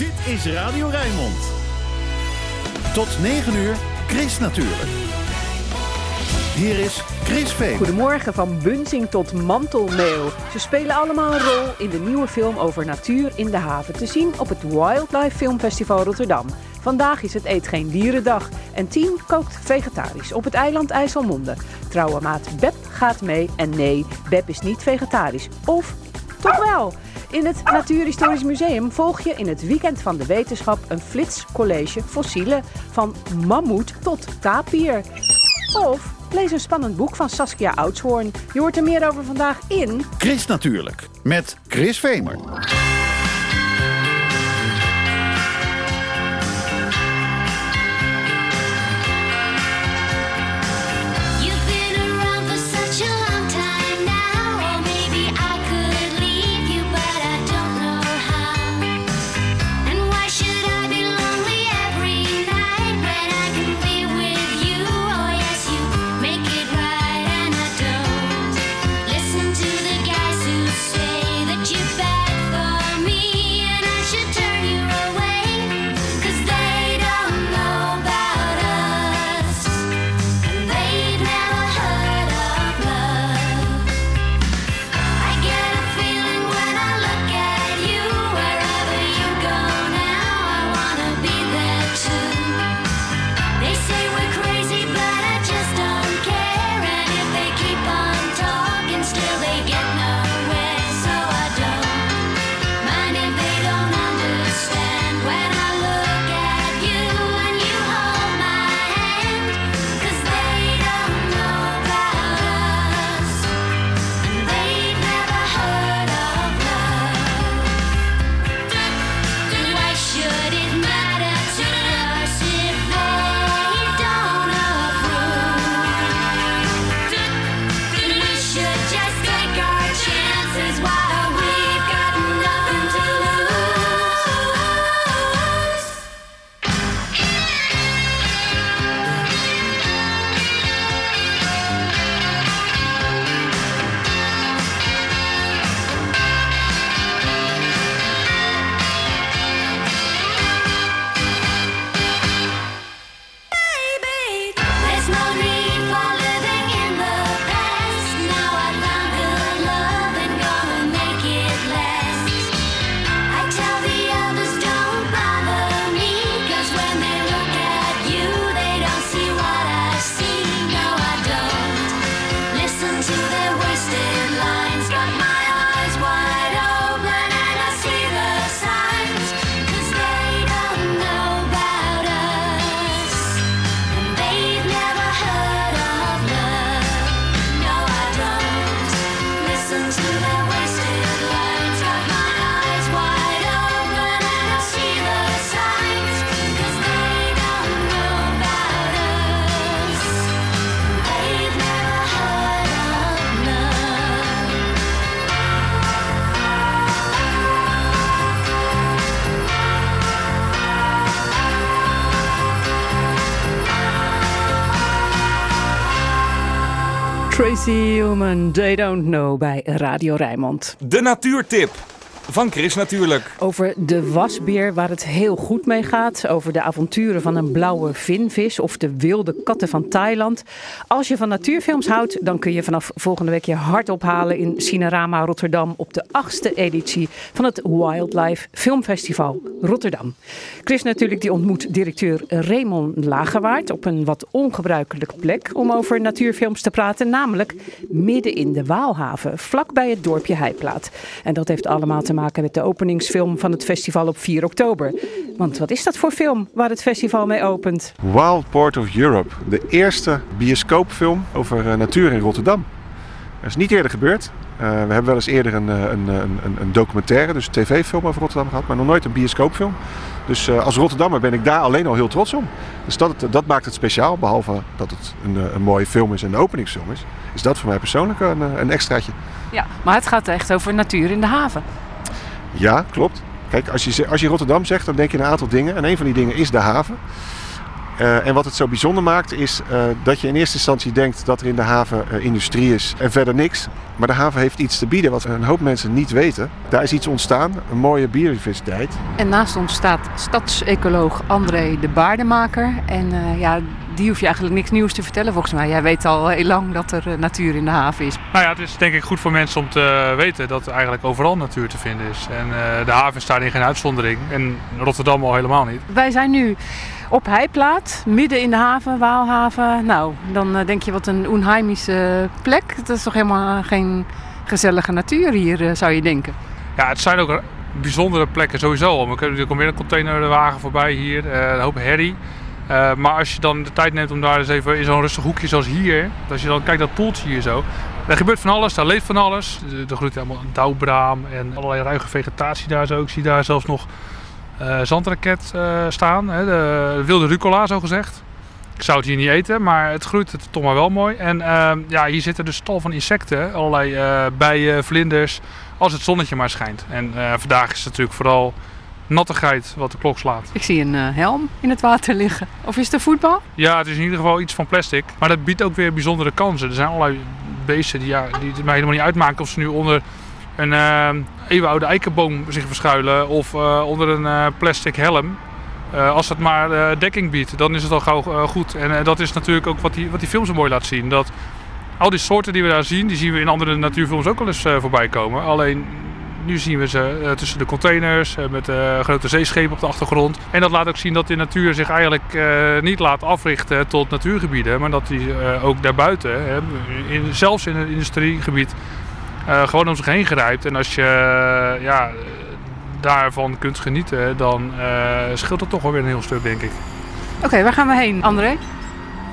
Dit is Radio Rijnmond. Tot 9 uur, Chris natuurlijk. Hier is Chris Veen. Goedemorgen van Bunzing tot Mantelmeel. Ze spelen allemaal een rol in de nieuwe film over natuur in de haven. Te zien op het Wildlife Filmfestival Rotterdam. Vandaag is het Eet Geen Dierendag. En Team kookt vegetarisch op het eiland IJsselmonde. Trouwe maat Beb gaat mee. En nee, Beb is niet vegetarisch. Of toch wel? In het Natuurhistorisch Museum volg je in het weekend van de wetenschap een flitscollege fossielen van mammoet tot tapir. Of lees een spannend boek van Saskia Oudshoorn. Je hoort er meer over vandaag in... Chris natuurlijk, met Chris Vemer. Tracy Human, They Don't Know bij Radio Rijnmond. De natuurtip van Chris natuurlijk. Over de wasbeer waar het heel goed mee gaat. Over de avonturen van een blauwe vinvis of de wilde katten van Thailand. Als je van natuurfilms houdt, dan kun je vanaf volgende week je hart ophalen in Cinerama Rotterdam op de achtste editie van het Wildlife Filmfestival Rotterdam. Chris natuurlijk die ontmoet directeur Raymond Lagerwaard op een wat ongebruikelijke plek om over natuurfilms te praten. Namelijk midden in de Waalhaven, vlakbij het dorpje Heiplaat. En dat heeft allemaal te maken met de openingsfilm van het festival op 4 oktober. Want wat is dat voor film waar het festival mee opent? Wild Port of Europe, de eerste bioscoopfilm over eh, natuur in Rotterdam. Dat is niet eerder gebeurd. Eh, we hebben wel eens eerder een, eh, een, een, een, een documentaire, dus een tv-film over Rotterdam gehad, maar nog nooit een bioscoopfilm. Dus eh, als Rotterdammer ben ik daar alleen al heel trots om. Dus dat, dat maakt het speciaal, behalve dat het een, een mooie film is en een openingsfilm is. Is dat voor mij persoonlijk een, een extraatje. Ja, maar het gaat echt over natuur in de haven. Ja, klopt. Kijk, als je, als je Rotterdam zegt, dan denk je een aantal dingen. En een van die dingen is de haven. Eh, en wat het zo bijzonder maakt is eh, dat je in eerste instantie denkt dat er in de haven eh, industrie is en verder niks. Maar de haven heeft iets te bieden wat een hoop mensen niet weten. Daar is iets ontstaan, een mooie biodiversiteit. En naast ons staat stadsecoloog André de Baardemaker. En eh, ja, die hoef je eigenlijk niks nieuws te vertellen volgens mij. Jij weet al heel lang dat er natuur in de haven is. Nou ja, het is denk ik goed voor mensen om te weten dat er eigenlijk overal natuur te vinden is. En eh, de haven is daarin geen uitzondering. En Rotterdam al helemaal niet. Wij zijn nu op Heiplaat, midden in de haven, Waalhaven. Nou, dan eh, denk je wat een onheimische plek. Het is toch helemaal geen gezellige natuur hier, eh, zou je denken. Ja, het zijn ook bijzondere plekken sowieso er komt weer een containerwagen voorbij hier, eh, een hoop herrie. Eh, maar als je dan de tijd neemt om daar eens even in zo'n rustig hoekje zoals hier, als je dan kijkt dat poeltje hier zo, er gebeurt van alles, daar leeft van alles. Er- groeit helemaal een dauwbraam en allerlei ruige vegetatie daar zo. Ik zie daar zelfs nog eh zandraket eh, staan, hè, de wilde rucola zo gezegd. Ik zou het hier niet eten, maar het groeit het toch maar wel mooi. En ehm, ja, hier zitten dus tal van insecten, allerlei eh, bijen, vlinders, als het zonnetje maar schijnt. En eh, vandaag is het natuurlijk vooral nattigheid wat de klok slaat. Ik zie een eh, helm in het water liggen. Of is het voetbal? Ja, het is in ieder geval iets van plastic. Maar dat biedt ook weer bijzondere kansen. Er zijn allerlei beesten die, ja, die het mij helemaal niet uitmaken of ze nu onder een eeuwenoude eikenboom zich verschuilen of eh, onder een eh, plastic helm. Eh, als het maar dekking biedt, dan is het al gauw goed. En dat is natuurlijk ook wat die, wat die film zo mooi laat zien. Dat al die soorten die we daar zien, die zien we in andere natuurfilms ook wel eens voorbij komen. Alleen nu zien we ze tussen de containers, met grote zeeschepen op de achtergrond. En dat laat ook zien dat de natuur zich eigenlijk niet laat africhten tot natuurgebieden. Maar dat die ook daarbuiten, in, zelfs in een industriegebied, gewoon om zich heen grijpt. En als je eh, ja, eh, daarvan kunt genieten, dan eh, scheelt het toch wel weer een heel stuk, denk ik. Oké, waar gaan we heen, André?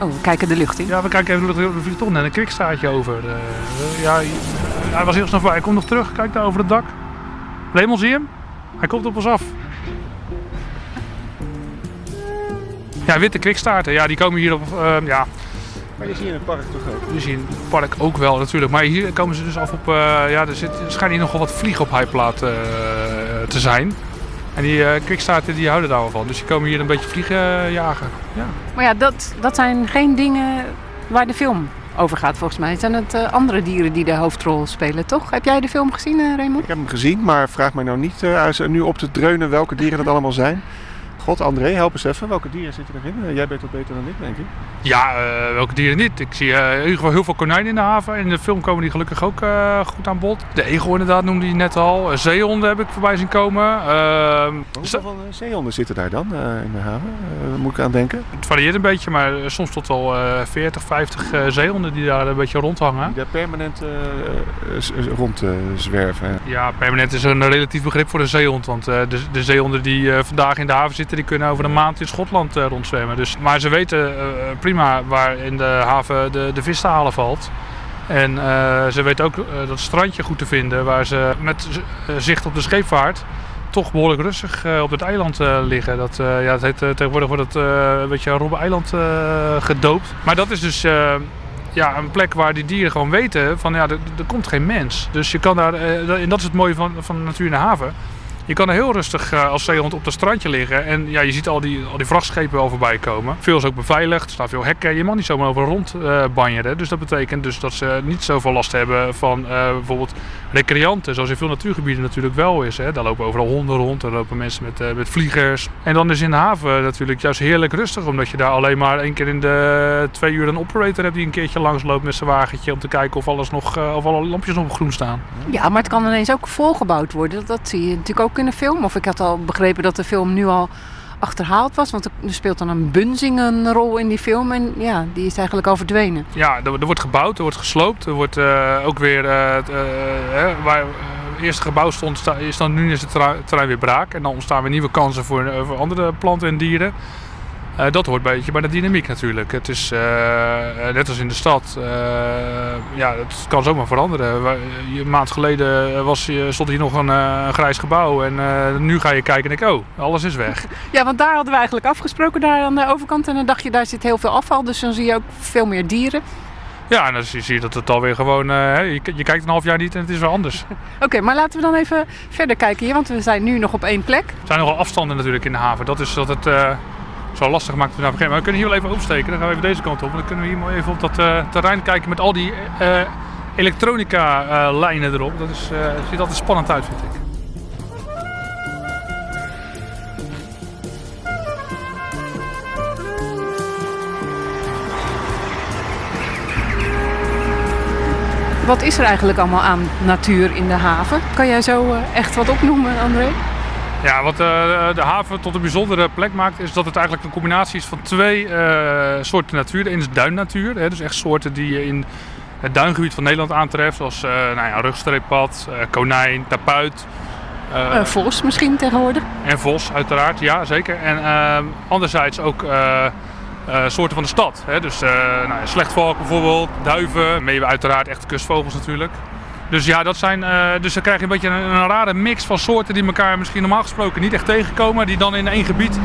Oh, we kijken de lucht in. Ja, we kijken even, er vliegt toch net een kwikstaartje over. Eh, eh, ja, hij was heel snel voorbij. Hij komt nog terug, kijk daar over het dak. Lemon, zie je hem? Hij komt op ons af. Ja, witte kwikstaarten, ja, die komen hier op, eh, ja, Maar je ziet in het park toch ook. die zien het park ook wel natuurlijk. Maar hier komen ze dus af op, eh, ja, er, zit, er schijnt hier nogal wat vliegen op heiplaat eh, te zijn. En die eh kwikstaarten die houden daar wel van. Dus die komen hier een beetje vliegen jagen. Ja. Maar ja, dat, dat zijn geen dingen waar de film over gaat volgens mij. Het zijn het eh, andere dieren die de hoofdrol spelen, toch? Heb jij de film gezien, Raymond? Ik heb hem gezien, maar vraag mij nou niet eh, als- nu op te dreunen welke dieren dat allemaal zijn. God, André, help eens even. Welke dieren zitten erin? Eh, jij bent wat beter dan ik, denk ik. Ja, eh, welke dieren niet? Ik zie in ieder geval heel veel konijnen in de haven. In de film komen die gelukkig ook goed aan bod. De egel inderdaad noemde je net al. Eh, zeehonden heb ik voorbij zien komen. Ehm, Hoeveel van eh, zeehonden zitten daar dan in de haven? Moet ik aan denken. het varieert een beetje, maar soms tot wel eh 40, 50 eh, zeehonden die daar een beetje rondhangen. Die daar permanent rond zwerven. Ja, permanent is een relatief begrip voor de zeehond. Want de, de zeehonden die vandaag in de haven zitten, die kunnen over een maand in Schotland eh, rondzwemmen. Dus, maar ze weten eh, prima waar in de haven de, de vis te halen valt. En eh, ze weten ook eh, dat strandje goed te vinden waar ze met eh, zicht op de scheepvaart toch behoorlijk rustig eh, op het eiland eh, liggen. Dat, eh, ja, het heet, eh, tegenwoordig wordt het eh, een beetje Robben Eiland eh, gedoopt. Maar dat is dus eh, ja, een plek waar die dieren gewoon weten van ja, er, komt geen mens. Dus je kan daar, eh, en dat is het mooie van, van natuur in de haven. Je kan er heel rustig eh, als zeehond op het strandje liggen. En ja, je ziet al die, al die vrachtschepen wel voorbij komen. Veel is ook beveiligd. Er staan veel hekken. Je mag niet zomaar over rond eh banjeren. Dus dat betekent dus dat ze niet zoveel last hebben van eh, bijvoorbeeld recreanten. Zoals in veel natuurgebieden natuurlijk wel is. Hè. Daar lopen overal honden rond. Daar lopen mensen met, eh, met vliegers. En dan is in de haven natuurlijk juist heerlijk rustig. Omdat je daar alleen maar één keer in de twee uur een operator hebt die een keertje langs loopt met zijn wagentje. Om te kijken of, alles nog, eh, of alle lampjes nog op groen staan. Ja, maar het kan ineens ook volgebouwd worden. Dat, dat zie je natuurlijk ook in de film. Of ik had al begrepen dat de film nu al achterhaald was. Want er speelt dan een bunzing een rol in die film. En ja, die is eigenlijk al verdwenen. Ja, er, wordt gebouwd, er wordt gesloopt. Er wordt eh, ook weer, eh, eh, hè, waar het eerste gebouw stond, is dan nu is het terrein, weer braak. En dan ontstaan weer nieuwe kansen voor, voor andere planten en dieren. Eh, dat hoort een beetje bij de dynamiek natuurlijk. Het is eh, eh, net als in de stad. ja, het kan zomaar veranderen. Een maand geleden was, stond hier nog een, een grijs gebouw. En nu ga je kijken en denk oh, alles is weg. Ja, want daar hadden we eigenlijk afgesproken, daar aan de overkant. En dan dacht je, daar zit heel veel afval. Dus dan zie je ook veel meer dieren. Ja, en dan zie je dat het alweer gewoon... je, je kijkt een half jaar niet en het is weer anders. Oké, maar laten we dan even verder kijken hier. Want we zijn nu nog op één plek. Er zijn nogal afstanden natuurlijk in de haven. Dat is dat het zo lastig maakt te navigeren. Maar we kunnen hier wel even oversteken. Dan gaan we even deze kant op. Dan kunnen we hier mooi even op dat eh, terrein kijken met al die eh elektronica eh, lijnen erop. Dat is, ziet altijd spannend uit, vind ik. Wat is er eigenlijk allemaal aan natuur in de haven? Kan jij zo echt wat opnoemen, André? Ja, wat eh, de haven tot een bijzondere plek maakt, is dat het eigenlijk een combinatie is van twee eh, soorten natuur. Ene is duinnatuur, hè, dus echt soorten die je in het duingebied van Nederland aantreft, zoals eh nou ja, rugstreeppad, konijn, tapuit. Eh, Vos misschien tegenwoordig? en vos, uiteraard, ja zeker. En anderzijds ook soorten van de stad. Hè? Dus nou, slechtvalk bijvoorbeeld, duiven, mee uiteraard echt kustvogels natuurlijk. Dus ja, dat zijn, eh, dus dan krijg je een beetje een, een rare mix van soorten die elkaar misschien normaal gesproken niet echt tegenkomen. Die dan in één gebied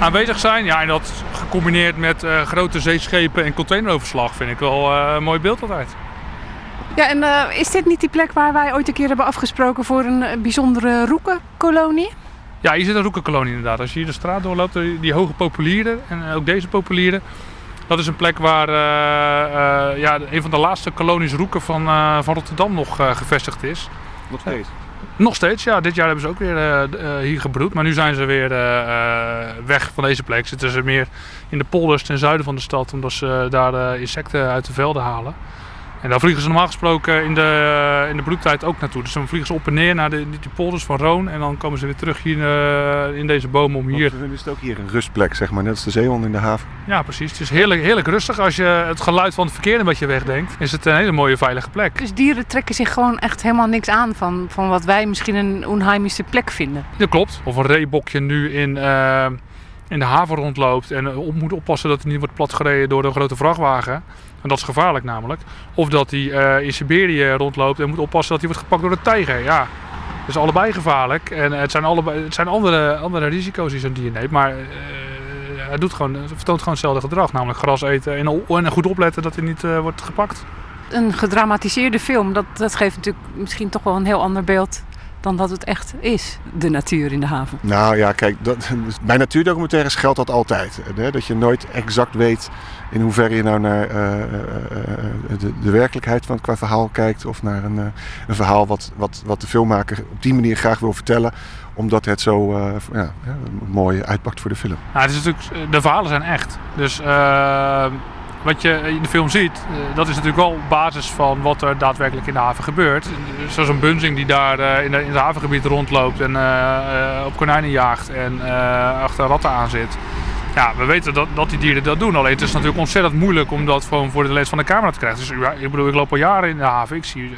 aanwezig zijn. Ja, en dat gecombineerd met eh, grote zeeschepen en containeroverslag vind ik wel eh, een mooi beeld altijd. Ja, en is dit niet die plek waar wij ooit een keer hebben afgesproken voor een bijzondere roekenkolonie? Ja, hier zit een roekenkolonie inderdaad. Als je hier de straat doorloopt, die hoge populieren en ook deze populieren. Dat is een plek waar eh, eh, ja, een van de laatste kolonies roeken van, eh, van Rotterdam nog gevestigd is. Nog steeds. Nog steeds, ja. Dit jaar hebben ze ook weer hier gebroed. Maar nu zijn ze weer weg van deze plek. Zitten ze meer in de polders ten zuiden van de stad. Omdat ze daar insecten uit de velden halen. En daar vliegen ze normaal gesproken in de, in de broedtijd ook naartoe. Dus dan vliegen ze op en neer naar de, die die polders van Roon. En dan komen ze weer terug hier eh, in deze bomen om hier... Hier is het ook hier een rustplek, zeg maar, net als de zeehond in de haven. Ja, precies. Het is heerlijk, heerlijk rustig. Als je het geluid van het verkeer een beetje wegdenkt, is het een hele mooie veilige plek. Dus dieren trekken zich gewoon echt helemaal niks aan van, van wat wij misschien een onheimische plek vinden. Dat klopt. Of een reebokje nu in, eh, in de haven rondloopt en op moet oppassen dat hij niet wordt platgereden door een grote vrachtwagen. En dat is gevaarlijk namelijk. Of dat hij eh, in Siberië rondloopt en moet oppassen dat hij wordt gepakt door een tijger. Ja, dat is allebei gevaarlijk. En het zijn, allebei, het zijn andere, andere risico's die zo'n dier neemt. Maar eh, hij doet gewoon, het vertoont gewoon hetzelfde gedrag. Namelijk gras eten en, en goed opletten dat hij niet eh, wordt gepakt. Een gedramatiseerde film, dat, dat geeft natuurlijk misschien toch wel een heel ander beeld dan dat het echt is, de natuur in de haven. Nou ja, kijk, dat, bij natuurdocumentaires geldt dat altijd. Hè? Dat je nooit exact weet in hoeverre je nou naar eh, eh, eh, de, de werkelijkheid van het qua verhaal kijkt. Of naar een, eh, een verhaal wat, wat, wat de filmmaker op die manier graag wil vertellen. Omdat het zo eh, ja, mooi uitpakt voor de film. Nou, het is natuurlijk, de verhalen zijn echt. Dus eh, wat je in de film ziet, eh, dat is natuurlijk wel basis van wat er daadwerkelijk in de haven gebeurt. Zoals een bunzing die daar eh, in, het havengebied rondloopt en eh, op konijnen jaagt en achter ratten aan zit. Ja, we weten dat, dat die dieren dat doen. Alleen het is natuurlijk ontzettend moeilijk om dat gewoon voor de lens van de camera te krijgen. Dus ik bedoel, ik loop al jaren in de haven. Ik zie,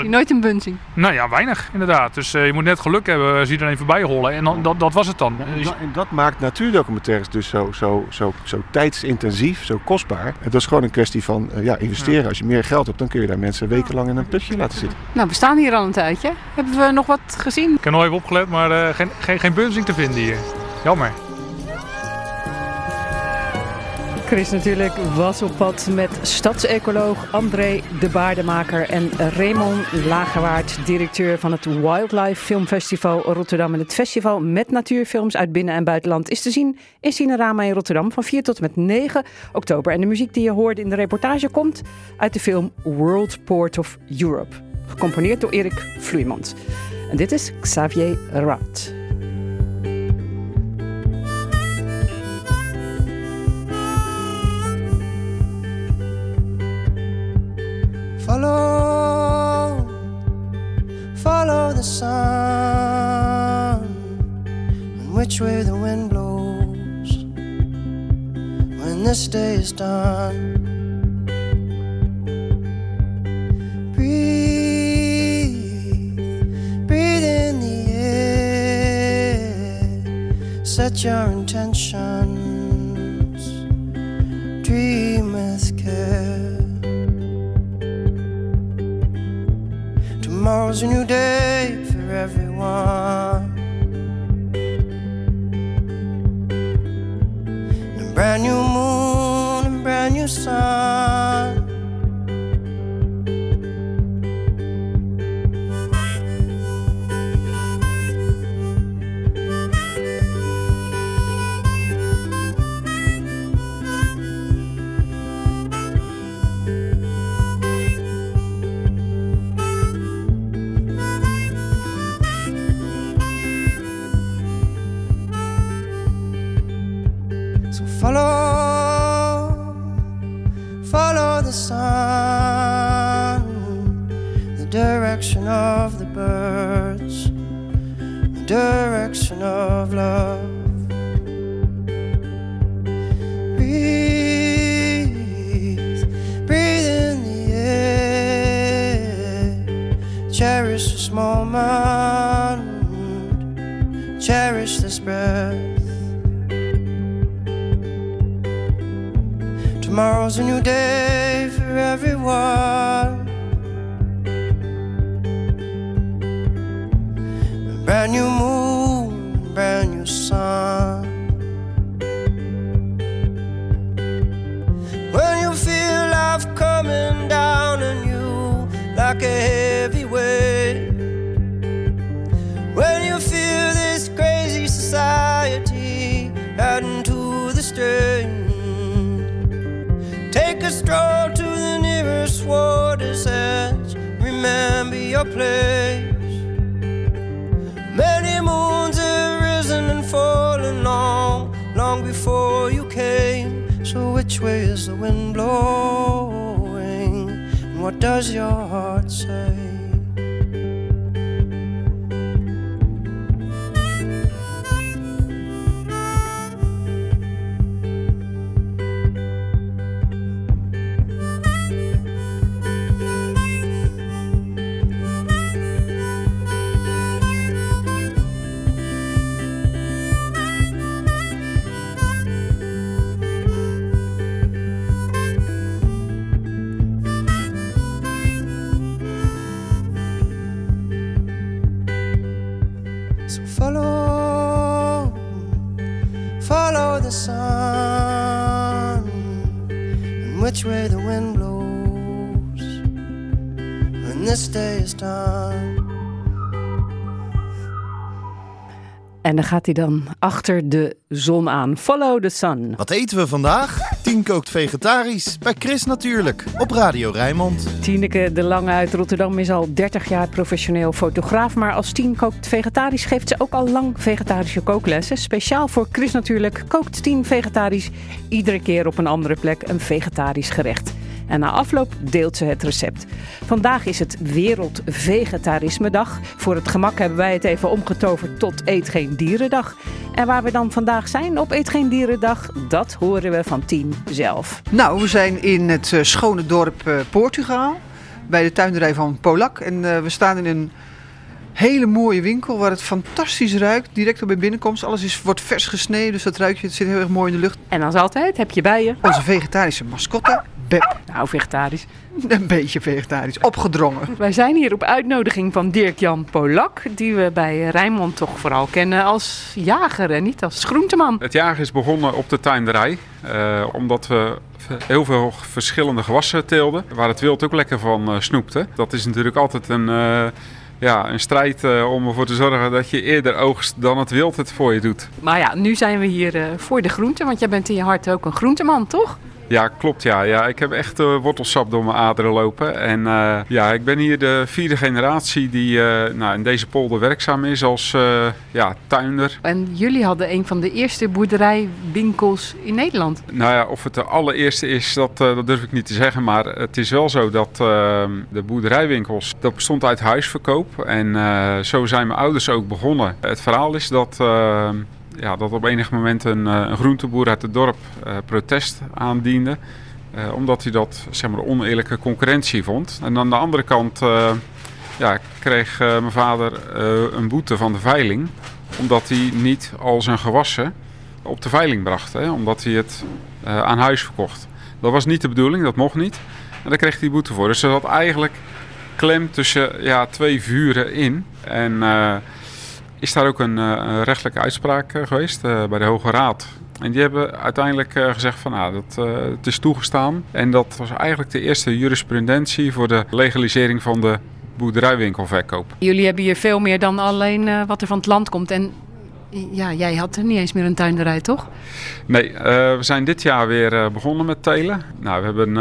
Zie nooit een bunzing? nou ja, weinig inderdaad. Dus eh, je moet net geluk hebben, zie je er een voorbij hollen. En dan, dat, dat was het dan. En dat, en dat maakt natuurdocumentaires dus zo, zo, zo, zo tijdsintensief, zo kostbaar. Het is gewoon een kwestie van eh, ja, investeren. Als je meer geld hebt, dan kun je daar mensen wekenlang in een putje laten zitten. Nou, we staan hier al een tijdje. Hebben we nog wat gezien? Ik heb nog even opgelet, maar eh, geen, geen, geen bunzing te vinden hier. Jammer. Chris natuurlijk was op pad met stadsecoloog André de Baardemaker en Raymond Lagerwaard, directeur van het Wildlife Filmfestival Rotterdam. En het festival met natuurfilms uit binnen- en buitenland is te zien in Cinerama in Rotterdam van 4 tot met 9 oktober. En de muziek die je hoorde in de reportage komt uit de film World Port of Europe, gecomponeerd door Erik Vloeimans. En dit is Xavier Rat. Follow, follow the sun, and which way the wind blows when this day is done. Breathe, breathe in the air, set your intentions, dream with care. Tomorrow's a new day for everyone. A brand new moon and brand new sun. Follow, follow the sun, the direction of the birds, the direction of love. under And what En dan gaat hij dan achter de zon aan. Follow the sun. Wat eten we vandaag? Tien kookt vegetarisch. Bij Chris natuurlijk. Op Radio Rijnmond. Tineke de Lange uit Rotterdam is al 30 jaar professioneel fotograaf. Maar als Tien kookt vegetarisch geeft ze ook al lang vegetarische kooklessen. Speciaal voor Chris natuurlijk kookt Tien vegetarisch iedere keer op een andere plek een vegetarisch gerecht. En na afloop deelt ze het recept. Vandaag is het Wereld Vegetarisme Dag. Voor het gemak hebben wij het even omgetoverd tot Eet Geen Dierendag. En waar we dan vandaag zijn op Eet Geen Dierendag, dat horen we van Tien zelf. Nou, we zijn in het eh, schone dorp eh, Portugal. Bij de tuinderij van Polak. En eh, we staan in een hele mooie winkel waar het fantastisch ruikt. Direct op bij binnenkomst. Alles is, wordt vers gesneden, dus dat ruikt je. Het zit heel erg mooi in de lucht. En als altijd heb je bij je, Onze vegetarische mascotte, Beb. nou vegetarisch, Een beetje vegetarisch, opgedrongen. Wij zijn hier op uitnodiging van Dirk-Jan Polak, die we bij Rijnmond toch vooral kennen als jager en niet als groenteman. Het jagen is begonnen op de tuinderij, eh, omdat we heel veel verschillende gewassen teelden, waar het wild ook lekker van eh, snoepte. Dat is natuurlijk altijd een, eh, ja, een strijd eh, om ervoor te zorgen dat je eerder oogst dan het wild het voor je doet. Maar ja, nu zijn we hier eh, voor de groenten, want jij bent in je hart ook een groenteman, toch? Ja, klopt ja. ja ik heb echt eh, wortelsap door mijn aderen lopen. En eh, ja, ik ben hier de vierde generatie die eh, nou, in deze polder werkzaam is als ja, tuinder. En jullie hadden een van de eerste boerderijwinkels in Nederland. Nou ja, of het de allereerste is, dat, dat durf ik niet te zeggen. Maar het is wel zo dat eh, de boerderijwinkels, dat bestond uit huisverkoop. En zo zijn mijn ouders ook begonnen. Het verhaal is dat, eh, ja, dat op enig moment een, eh, een groenteboer uit het dorp eh, protest aandiende. eh, omdat hij dat zeg maar, oneerlijke concurrentie vond. En aan de andere kant ja, kreeg mijn vader een boete van de veiling. Omdat hij niet al zijn gewassen op de veiling bracht. Hè, omdat hij het aan huis verkocht. Dat was niet de bedoeling, dat mocht niet. En daar kreeg hij boete voor. Dus ze zat eigenlijk klem tussen ja, twee vuren in. En is daar ook een, eh, een rechtelijke uitspraak eh, geweest eh, bij de Hoge Raad. En die hebben uiteindelijk gezegd van nou, dat, het is toegestaan. En dat was eigenlijk de eerste jurisprudentie voor de legalisering van de boerderijwinkelverkoop. Jullie hebben hier veel meer dan alleen wat er van het land komt. En ja, jij had er niet eens meer een tuinderij, toch? Nee, we zijn dit jaar weer begonnen met telen. Nou, we hebben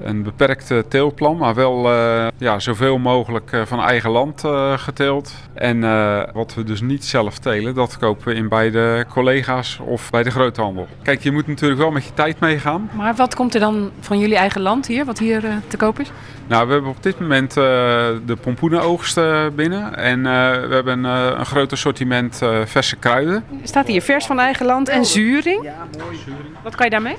een beperkt teelplan, maar wel eh, ja, zoveel mogelijk eh, van eigen land eh, geteeld. En eh, wat we dus niet zelf telen, dat kopen we in bij de collega's of bij de groothandel. Kijk, je moet natuurlijk wel met je tijd meegaan. Maar wat komt er dan van jullie eigen land hier, wat hier eh, te koop is? Nou, we hebben op dit moment eh, de pompoenenoogst eh, binnen. En eh, we hebben eh, een groot assortiment eh, verse kruiden. Staat hier vers van eigen land en zuring. Ja, mooi. Wat kan je daarmee?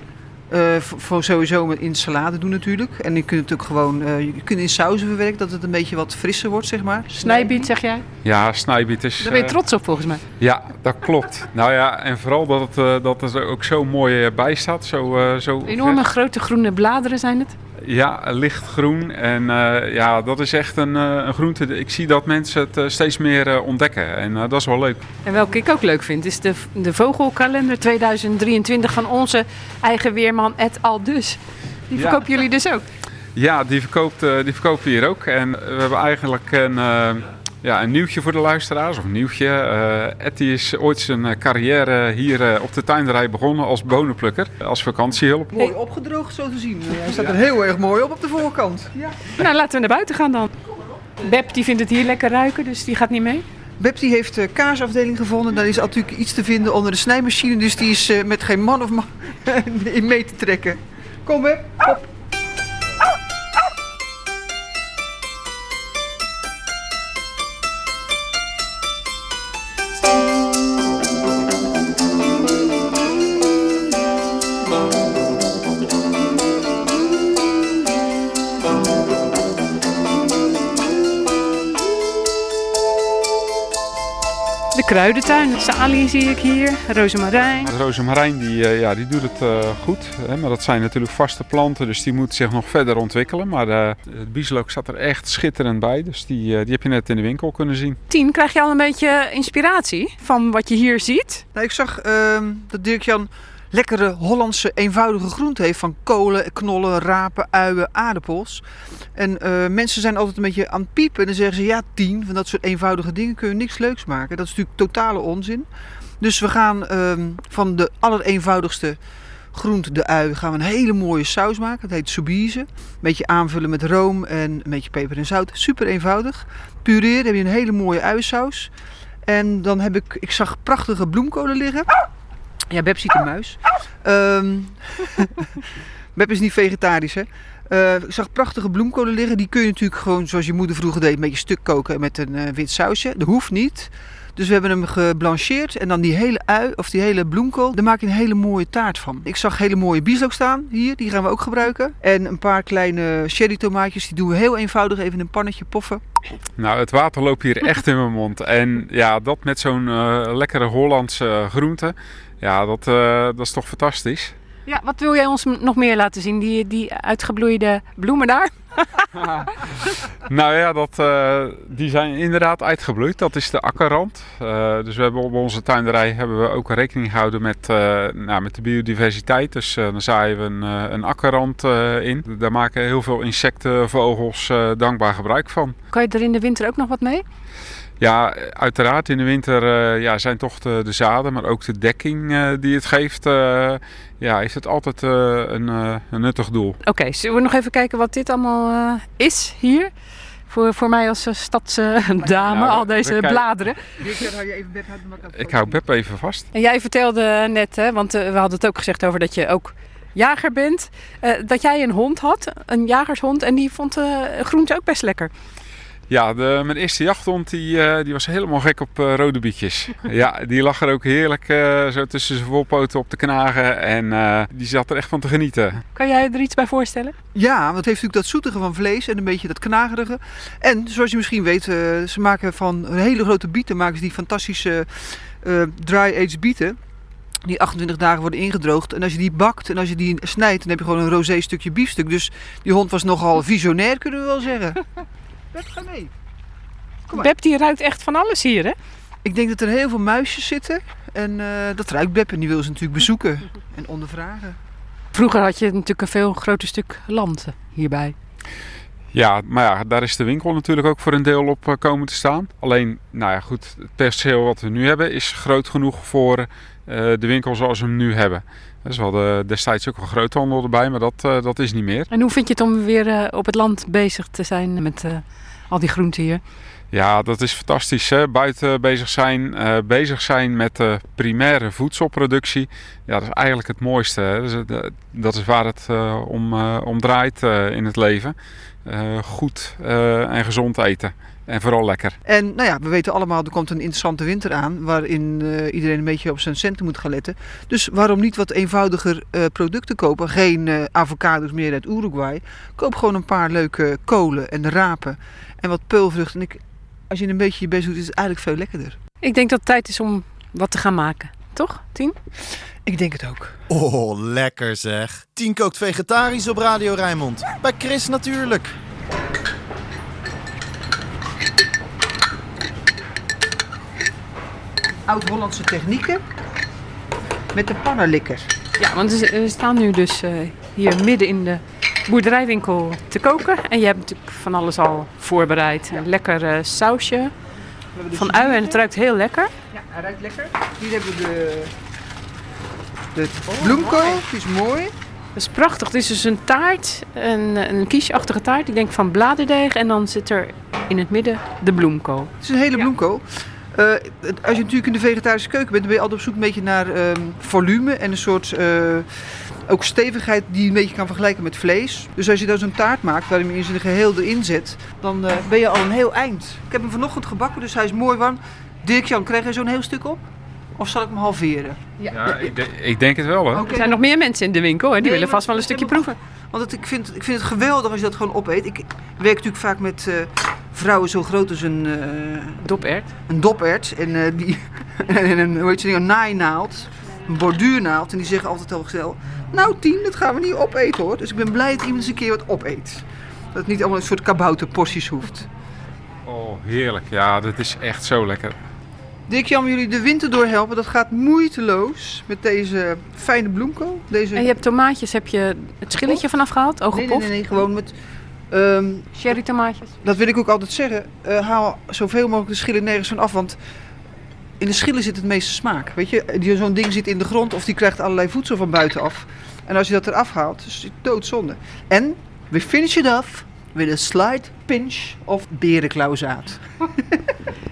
Eh, voor sowieso met in salade doen natuurlijk. En je kunt het ook gewoon eh, je kunt in sauzen verwerken, dat het een beetje wat frisser wordt, zeg maar. Snijbiet, zeg jij? Ja, snijbiet is... Daar ben je eh, trots op volgens mij. Ja, dat klopt. Nou ja, en vooral dat het, dat het er ook zo mooi bij staat. Zo, eh, zo Enorme grote groene bladeren zijn het. Ja, lichtgroen. En eh, ja, dat is echt een, eh, een groente. Ik zie dat mensen het eh, steeds meer ontdekken. En dat is wel leuk. En welke ik ook leuk vind, is de, de vogelkalender 2023 van onze eigen weerman Ed Aldus. Die Ja. verkopen jullie dus ook. Ja, die, verkoopt, die verkopen we hier ook. En we hebben eigenlijk een, ja, een nieuwtje voor de luisteraars. Of een nieuwtje. Eh die is ooit zijn eh, carrière hier eh, op de tuinderij begonnen als bonenplukker. Als vakantiehulp. Mooi opgedroogd zo te zien. Hij staat er heel erg mooi op op de voorkant. Ja. Nou, laten we naar buiten gaan dan. Beb die vindt het hier lekker ruiken, dus die gaat niet mee. Beb die heeft de kaasafdeling gevonden. Daar is natuurlijk iets te vinden onder de snijmachine. Dus die is met geen man of man in mee te trekken. Kom Beb, op. kruidentuin, salie zie ik hier, rozemarijn. De rozemarijn die, eh, ja, die doet het eh, goed. Hè? Maar dat zijn natuurlijk vaste planten, dus die moet zich nog verder ontwikkelen. Maar eh, het bieslook staat er echt schitterend bij. Dus die, eh, die heb je net in de winkel kunnen zien. Tien, krijg je al een beetje inspiratie van wat je hier ziet? Nou, ik zag ehm, dat Dirk-Jan lekkere Hollandse eenvoudige groenten heeft. Van kolen, knollen, rapen, uien, aardappels. En eh, mensen zijn altijd een beetje aan het piepen. En dan zeggen ze, ja tien, van dat soort eenvoudige dingen kun je niks leuks maken. Dat is natuurlijk totale onzin. Dus we gaan ehm, van de allereenvoudigste groente, de ui, gaan we een hele mooie saus maken. Het heet soubise. Een beetje aanvullen met room en een beetje peper en zout. Super eenvoudig. Pureren heb je een hele mooie uiensaus. En dan heb ik, ik zag prachtige bloemkolen liggen. Ja, Beb ziet een muis. Ehm Beb is niet vegetarisch, hè. Eh, ik zag prachtige bloemkolen liggen. Die kun je natuurlijk gewoon, zoals je moeder vroeger deed, een beetje stuk koken met een eh, wit sausje. Dat hoeft niet. Dus we hebben hem geblancheerd en dan die hele ui of die hele bloemkool, daar maak je een hele mooie taart van. Ik zag hele mooie bieslook staan hier, die gaan we ook gebruiken. En een paar kleine cherry tomaatjes, die doen we heel eenvoudig even in een pannetje poffen. Nou, het water loopt hier echt in mijn mond. En ja, dat met zo'n eh, lekkere Hollandse groente. Ja, dat, eh, dat is toch fantastisch. Ja, wat wil jij ons nog meer laten zien? Die, die uitgebloeide bloemen daar? Nou ja, dat, eh, die zijn inderdaad uitgebloeid. Dat is de akkerrand. Eh, dus we hebben op onze tuinderij hebben we ook rekening gehouden met, nou, met de biodiversiteit. Dus dan zaaien we een, een akkerrand in. Daar maken heel veel insecten, vogels dankbaar gebruik van. Kan je er in de winter ook nog wat mee? Ja, uiteraard in de winter eh, ja, zijn toch de, de zaden, maar ook de dekking eh, die het geeft, eh, ja, is het altijd eh, een, eh, een nuttig doel. Oké, zullen we nog even kijken wat dit allemaal eh, is hier? Voor, voor mij als stadsdame, Nou, al deze bladeren. Ik hou Beb even vast. En jij vertelde net, hè, want we hadden het ook gezegd over dat je ook jager bent, eh, dat jij een hond had, een jagershond, en die vond groente ook best lekker. Ja, de, mijn eerste jachthond die, eh, die was helemaal gek op eh, rode bietjes. ja, die lag er ook heerlijk eh, zo tussen zijn voorpoten op te knagen en eh, die zat er echt van te genieten. Kan jij er iets bij voorstellen? Ja, want het heeft natuurlijk dat zoetige van vlees en een beetje dat knagerige. En zoals je misschien weet, eh, ze maken van een hele grote bieten maken ze die fantastische eh, dry-aged bieten. Die 28 dagen worden ingedroogd. En als je die bakt en als je die snijdt, dan heb je gewoon een rosé stukje biefstuk. Dus die hond was nogal visionair, kunnen we wel zeggen. Beb, ga mee. Kom maar. Beb die ruikt echt van alles hier, hè? Ik denk dat er heel veel muisjes zitten. En eh, dat ruikt Beb en die wil ze natuurlijk bezoeken en ondervragen. Vroeger had je natuurlijk een veel groter stuk land hierbij. Ja, maar ja, daar is de winkel natuurlijk ook voor een deel op eh, komen te staan. Alleen, nou ja, goed, het perceel wat we nu hebben is groot genoeg voor eh, de winkel zoals we hem nu hebben. Dus we hadden destijds ook een groothandel erbij, maar dat, eh, dat is niet meer. En hoe vind je het om weer eh, op het land bezig te zijn met eh, al die groenten hier? Ja, dat is fantastisch. Hè? Buiten bezig zijn, eh, bezig zijn met de primaire voedselproductie. Ja, dat is eigenlijk het mooiste. Hè? Dus, eh, dat is waar het eh, om, om draait in het leven. Goed en gezond eten. En vooral lekker. En nou ja, we weten allemaal, er komt een interessante winter aan. Waarin eh, iedereen een beetje op zijn centen moet gaan letten. Dus waarom niet wat eenvoudiger eh, producten kopen? Geen eh, avocados meer uit Uruguay. Koop gewoon een paar leuke kolen en rapen. En wat peulvrucht. En ik, als je een beetje je best doet, is het eigenlijk veel lekkerder. Ik denk dat het tijd is om wat te gaan maken. Toch, Tien? Ik denk het ook. Oh, lekker zeg. Tien kookt vegetarisch op Radio Rijnmond. Bij Chris natuurlijk. Oud-Hollandse technieken. Met de pannenlikker. Ja, want we staan nu dus eh, hier midden in de boerderijwinkel te koken. En je hebt natuurlijk van alles al voorbereid. Een lekker eh, sausje van ui en het ruikt heel lekker. Ja, hij ruikt lekker. Hier hebben we de, de bloemkool. Die is mooi. Dat is prachtig. Het is dus een taart, een, een quiche-achtige taart. Ik denk van bladerdeeg. En dan zit er in het midden de bloemkool. Het is een hele bloemkool. Het- als je natuurlijk in de vegetarische keuken bent, dan ben je altijd op zoek een beetje naar ehm, volume en een soort eh, ook stevigheid die je een beetje kan vergelijken met vlees. Dus als je dan zo'n taart maakt waarin je in zijn geheel erin zet, dan eh, ben je al een heel eind. Ik heb hem vanochtend gebakken, dus hij is mooi warm. Dirk-Jan, krijg je zo'n heel stuk op? Of zal ik hem halveren? Ja, ik, de- ik denk het wel hoor. Er zijn nog meer mensen in de winkel. Hè? Die Nee, willen vast wel een stukje proeven. Want het, ik, vind, ik vind het geweldig als je dat gewoon opeet. Ik werk natuurlijk vaak met eh, vrouwen zo groot als een, eh, Dopert. een dopert. En, eh, die, en een, hoe heet ze, een naainaald. Een borduurnaald. En die zeggen altijd al snel... Nou Tien, dat gaan we niet opeten hoor. Dus ik ben blij dat iemand eens een keer wat opeet. Dat het niet allemaal een soort kabouterporties hoeft. Oh, heerlijk. Ja, dat is echt zo lekker. Dick Jan, jullie de winter doorhelpen. Dat gaat moeiteloos met deze fijne bloemkool. Deze... En je hebt tomaatjes, heb je het schilletje vanaf gehaald? nee, nee, nee, nee, gewoon met... ehm, Cherry tomaatjes. Dat wil ik ook altijd zeggen. Eh, haal zoveel mogelijk de schillen nergens van af. Want in de schillen zit het meeste smaak. Weet je, die- zo'n ding zit in de grond of die krijgt allerlei voedsel van buitenaf. En als je dat eraf haalt, is het doodzonde. En we finish it off with a slight pinch of berenklauwzaad.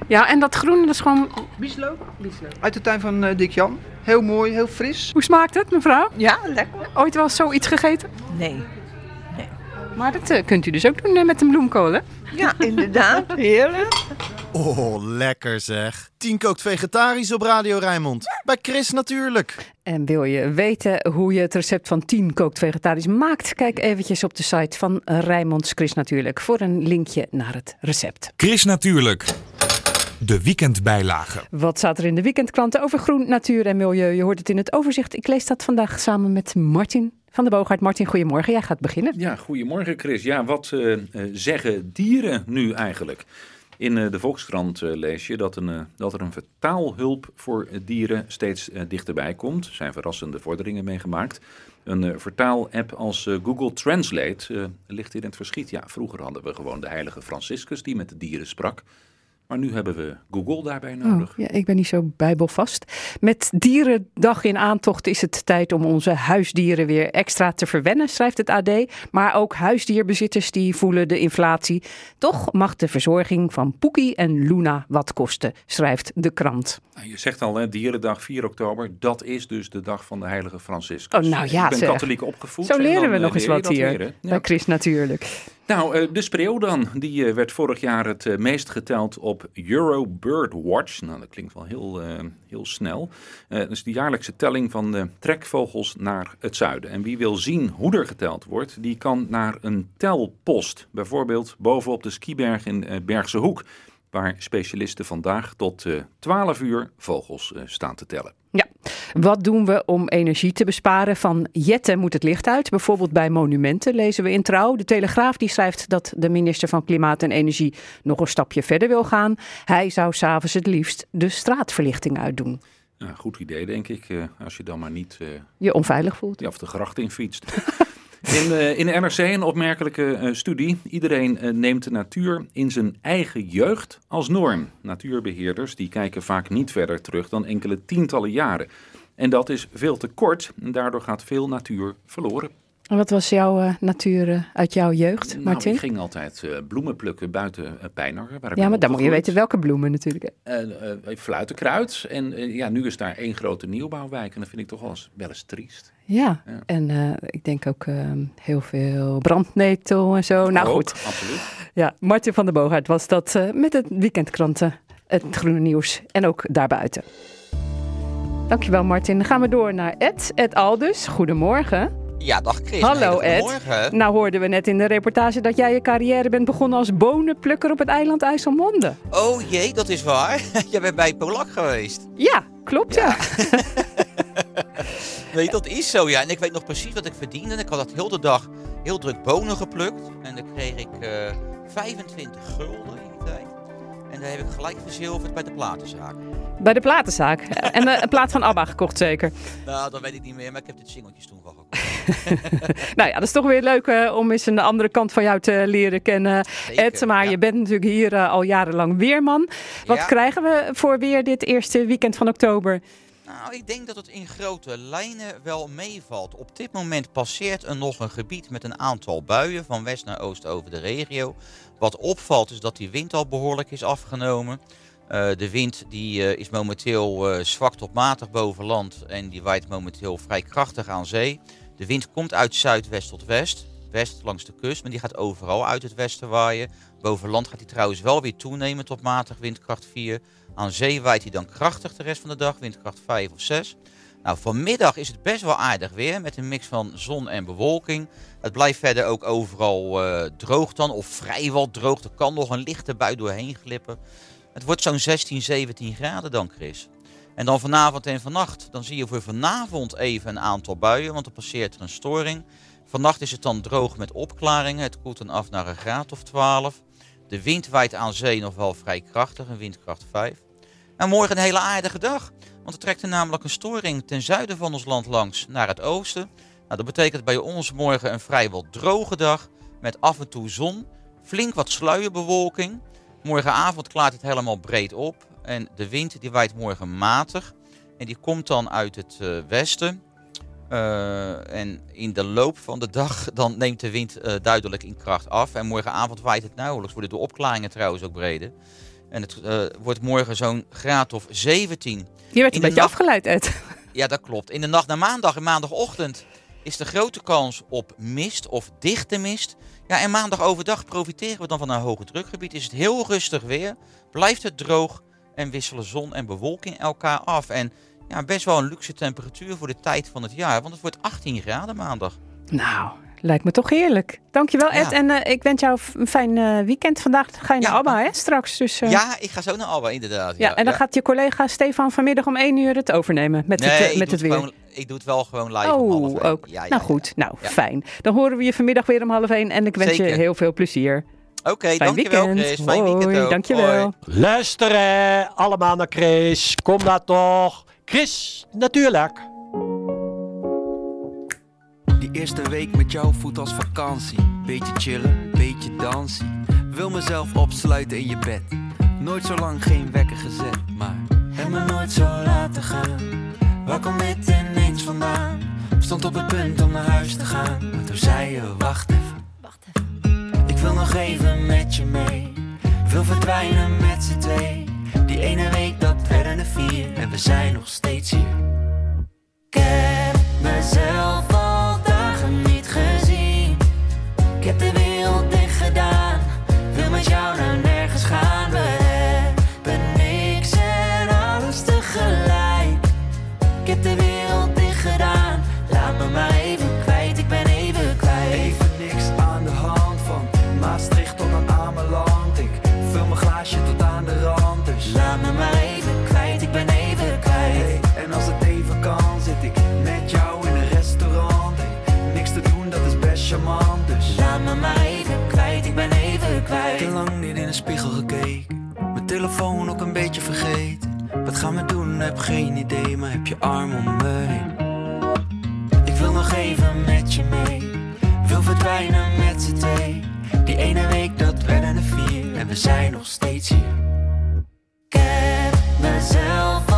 Ja, en dat groene, dat is gewoon... Bieslook? Uit de tuin van eh, Dick Jan. Heel mooi, heel fris. Hoe smaakt het, mevrouw? Ja, lekker. Ooit wel zoiets gegeten? Nee. Maar dat eh, kunt u dus ook doen eh, met een bloemkool, hè? Ja, inderdaad. Heerlijk. Oh, lekker zeg. Tien kookt vegetarisch op Radio Rijnmond. Bij Chris natuurlijk. En wil je weten hoe je het recept van 10 kookt vegetarisch maakt? Kijk eventjes op de site van Rijnmonds Chris natuurlijk voor een linkje naar het recept. Chris Natuurlijk. De weekendbijlage. Wat staat er in de weekendklanten over groen, natuur en milieu? Je hoort het in het overzicht. Ik lees dat vandaag samen met Martin van de Boogaard. Martin, goedemorgen. Jij gaat beginnen. Ja, goedemorgen Chris. Ja, wat eh, eh, zeggen dieren nu eigenlijk? In eh, de Volkskrant eh, lees je dat, een, dat er een vertaalhulp voor dieren steeds dichterbij komt. Er zijn verrassende vorderingen meegemaakt. Een vertaal-app als Google Translate ligt hier in het verschiet. Ja, vroeger hadden we gewoon de heilige Franciscus die met de dieren sprak. Maar nu hebben we Google daarbij nodig. Oh, ja, ik ben niet zo bijbelvast. Met Dierendag in aantocht is het tijd om onze huisdieren weer extra te verwennen, schrijft het AD. Maar ook huisdierbezitters die voelen de inflatie. Toch mag de verzorging van Poekie en Luna wat kosten, schrijft de krant. Nou, Je zegt al, hè, Dierendag 4 oktober, dat is dus de dag van de heilige Franciscus. Oh, nou ja, Ik ben zeg. katholiek opgevoed. Zo en leren dan, we eh, nog eens leer je wat hier? Ja. bij Chris natuurlijk. Nou, eh, de spreeuw dan, die eh, werd vorig jaar het eh, meest geteld op Euro Bird Watch. Nou, dat klinkt wel heel, heel snel. Dat is de jaarlijkse telling van de trekvogels naar het zuiden. En wie wil zien hoe er geteld wordt, die kan naar een telpost. Bijvoorbeeld bovenop de skiberg in Bergse Hoek, waar specialisten vandaag tot eh 12 uur vogels staan te tellen. Wat doen we om energie te besparen? Van jetten moet het licht uit. Bijvoorbeeld bij monumenten lezen we in Trouw. De Telegraaf die schrijft dat de minister van Klimaat en Energie nog een stapje verder wil gaan. Hij zou s'avonds het liefst de straatverlichting uitdoen. Ja, goed idee, denk ik, eh, als je dan maar niet... eh, Je onveilig voelt. Ja, of de gracht in fietst. In, eh, in de NRC een opmerkelijke studie. Iedereen neemt de natuur in zijn eigen jeugd als norm. Natuurbeheerders die kijken vaak niet verder terug dan enkele tientallen jaren. En dat is veel te kort. En daardoor gaat veel natuur verloren. En wat was jouw eh, natuur eh, uit jouw jeugd, Nou, Martin? ik ging altijd eh, bloemen plukken buiten uh, ik ja, maar dan moet je weten welke bloemen natuurlijk. Fluitenkruid. En ja, nu is daar één grote nieuwbouwwijk. En dat vind ik toch wel eens, wel eens triest. Ja, Ja. en ik denk ook eh, heel veel brandnetel en zo. Nou Ook, goed, Absoluut. ja, Martin van der Boogaard was dat met het weekendkranten, het groene nieuws en ook daarbuiten. Dankjewel Martin. Dan gaan we door naar Ed, Ed Aldus. Goedemorgen. Ja, dag Chris. Hallo Ed. Nou hoorden we net in de reportage dat jij je carrière bent begonnen als bonenplukker op het eiland IJsselmonde. Oh jee, dat is waar. Jij bent bij Polak geweest. Ja, klopt ja. Nee, dat is zo ja. En ik weet nog precies wat ik verdiende. En ik had dat heel de dag heel druk bonen geplukt. En dan kreeg ik eh 25 gulden in die tijd. En daar heb ik gelijk verzilverd bij de platenzaak. Bij de platenzaak. En eh, een plaat van ABBA gekocht zeker. Nou, dat weet ik niet meer, maar ik heb dit singeltjes toen wel gekocht. Nou ja, dat is toch weer leuk eh, om eens een andere kant van jou te leren kennen. Ed, maar je bent natuurlijk hier eh, al jarenlang weerman. Wat Ja. krijgen we voor weer dit eerste weekend van oktober? Nou, ik denk dat het in grote lijnen wel meevalt. Op dit moment passeert er nog een gebied met een aantal buien van west naar oost over de regio. Wat opvalt is dat die wind al behoorlijk is afgenomen. Eh, de wind die, eh, is momenteel eh, zwak tot matig boven land en die waait momenteel vrij krachtig aan zee. De wind komt uit zuidwest tot west, west langs de kust, maar die gaat overal uit het westen waaien. Boven land gaat hij trouwens wel weer toenemen tot matig windkracht 4. Aan zee waait hij dan krachtig de rest van de dag, windkracht 5 of 6. Nou, vanmiddag is het best wel aardig weer met een mix van zon en bewolking. Het blijft verder ook overal eh, droog dan, of vrijwel droog. Er kan nog een lichte bui doorheen glippen. Het wordt zo'n 16, 17 graden dan, Chris. En dan vanavond en vannacht, dan zie je voor vanavond even een aantal buien, want er passeert er een storing. Vannacht is het dan droog met opklaringen. Het koelt dan af naar een graad of 12. De wind waait aan zee nog wel vrij krachtig, een windkracht 5. En morgen een hele aardige dag. Want er trekt er namelijk een storing ten zuiden van ons land langs naar het oosten. Nou, dat betekent bij ons morgen een vrijwel droge dag. Met af en toe zon. Flink wat sluierbewolking. Morgenavond klaart het helemaal breed op. En de wind die waait morgen matig. En die komt dan uit het eh, westen. Eh, en in de loop van de dag dan neemt de wind eh, duidelijk in kracht af. En morgenavond waait het nauwelijks. Worden de opklaringen trouwens ook breder. En het wordt morgen zo'n graad of 17. Je werd een beetje nacht- afgeleid, Ed. Ja, dat klopt. In de nacht naar maandag en maandagochtend is de grote kans op mist of dichte mist. Ja, en maandag overdag profiteren we dan van een hoge drukgebied. Is het heel rustig weer, blijft het droog en wisselen zon en bewolking elkaar af. En ja, best wel een luxe temperatuur voor de tijd van het jaar, want het wordt 18 graden maandag. Nou, lijkt me toch heerlijk. Dankjewel Ed. Ja. En eh, ik wens jou een fijn eh, weekend. Vandaag ga je naar ABBA hè, straks. Dus, eh, Ja, ik ga zo naar Alba, inderdaad. ja, en dan gaat je collega Stefan vanmiddag om 1 uur het overnemen met nee, het, ik met doe het weer. Gewoon, ik doe het wel gewoon live om half Oh, één. ook. Ja, ja, nou ja. goed, nou Ja. fijn. Dan horen we je vanmiddag weer om half 1 en ik wens je heel veel plezier. Oké, Fijn dankjewel weekend. Chris. Fijn Hoi, weekend ook. dankjewel. Hoi. Luisteren allemaal naar Chris. Kom daar toch. Chris, natuurlijk. Eerste week met jou voelt als vakantie. Beetje chillen, beetje dansen. Wil mezelf opsluiten in je bed. Nooit zo lang geen wekker gezet, maar heb me nooit zo laten gaan. Waar komt dit ineens vandaan? Stond op het punt om naar huis te gaan. Maar toen zei je, wacht even. Ik wil nog even met je mee. Wil verdwijnen met z'n twee. Die ene week dat werden er vier. En we zijn nog steeds hier. Ik heb mezelf Ik heb de wereld dicht gedaan. Wil met jou spiegel gekeken. Mijn telefoon ook een beetje vergeten. Wat gaan we doen? Heb geen idee, maar heb je arm om me heen. Ik wil nog even met je mee. verdwijnen met z'n twee. Die ene week dat werden er vier en we zijn nog steeds hier. Ik heb mezelf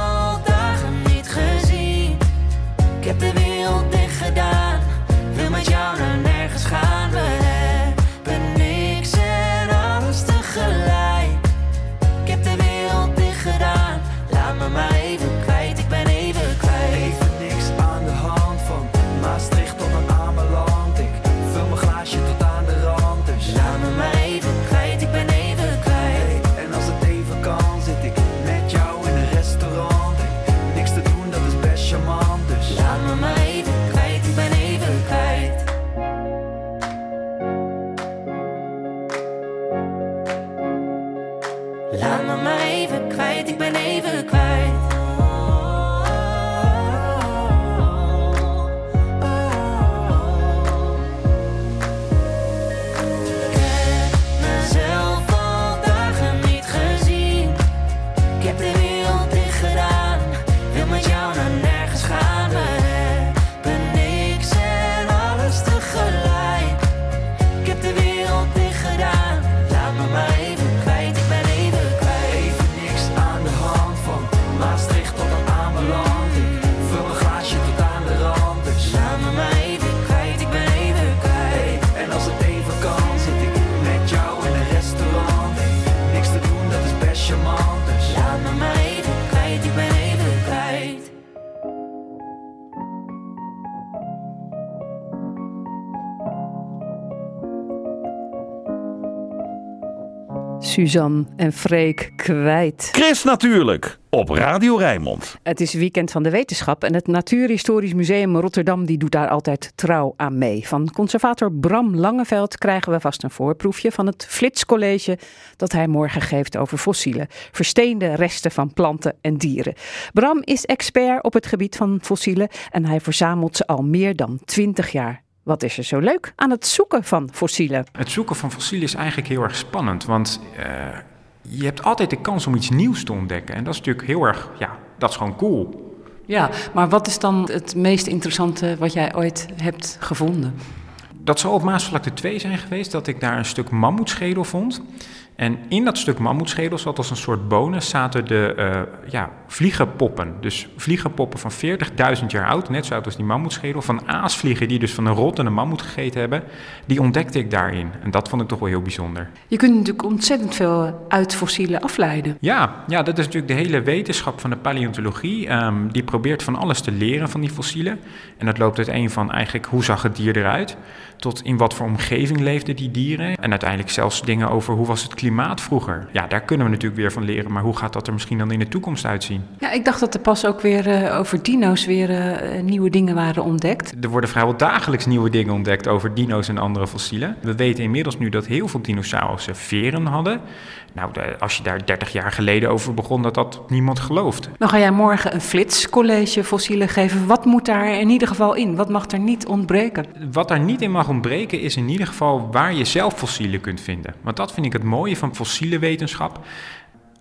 Suzanne en Freek kwijt. Chris natuurlijk, op Radio Rijnmond. Het is weekend van de wetenschap en het Natuurhistorisch Museum Rotterdam die doet daar altijd trouw aan mee. Van conservator Bram Langeveld krijgen we vast een voorproefje van het Flitscollege dat hij morgen geeft over fossielen, versteende resten van planten en dieren. Bram is expert op het gebied van fossielen en hij verzamelt ze al meer dan 20 jaar. Wat is er zo leuk aan het zoeken van fossielen? Het zoeken van fossielen is eigenlijk heel erg spannend, want eh, je hebt altijd de kans om iets nieuws te ontdekken. En dat is natuurlijk heel erg, ja, dat is gewoon cool. Ja, maar wat is dan het meest interessante wat jij ooit hebt gevonden? Dat zal op Maasvlakte 2 zijn geweest, dat ik daar een stuk mammoetschedel vond. En in dat stuk mammoetschedel zat als een soort bonus zaten de eh, ja, vliegenpoppen. Dus vliegenpoppen van 40.000 jaar oud, net zo oud als die mammoetschedel. Van aasvliegen die dus van een rottende mammoet gegeten hebben. Die ontdekte ik daarin. En dat vond ik toch wel heel bijzonder. Je kunt natuurlijk ontzettend veel uit fossielen afleiden. Ja, ja, dat is natuurlijk de hele wetenschap van de paleontologie. Ehm, die probeert van alles te leren van die fossielen. En dat loopt uiteen van eigenlijk hoe zag het dier eruit... tot in wat voor omgeving leefden die dieren... en uiteindelijk zelfs dingen over hoe was het klimaat vroeger. Ja, daar kunnen we natuurlijk weer van leren... maar hoe gaat dat er misschien dan in de toekomst uitzien? Ja, ik dacht dat er pas ook weer eh, over dino's weer eh, nieuwe dingen waren ontdekt. Er worden vrijwel dagelijks nieuwe dingen ontdekt over dino's en andere fossielen. We weten inmiddels nu dat heel veel dinosaurussen veren hadden. Nou, de- als je daar 30 jaar geleden over begon, dat dat niemand gelooft. Dan ga jij morgen een flitscollege fossielen geven. Wat moet daar in ieder geval in? Wat mag er niet ontbreken? Wat daar niet in mag ontbreken is in ieder geval waar je zelf fossielen kunt vinden. Want dat vind ik het mooie van fossiele wetenschap.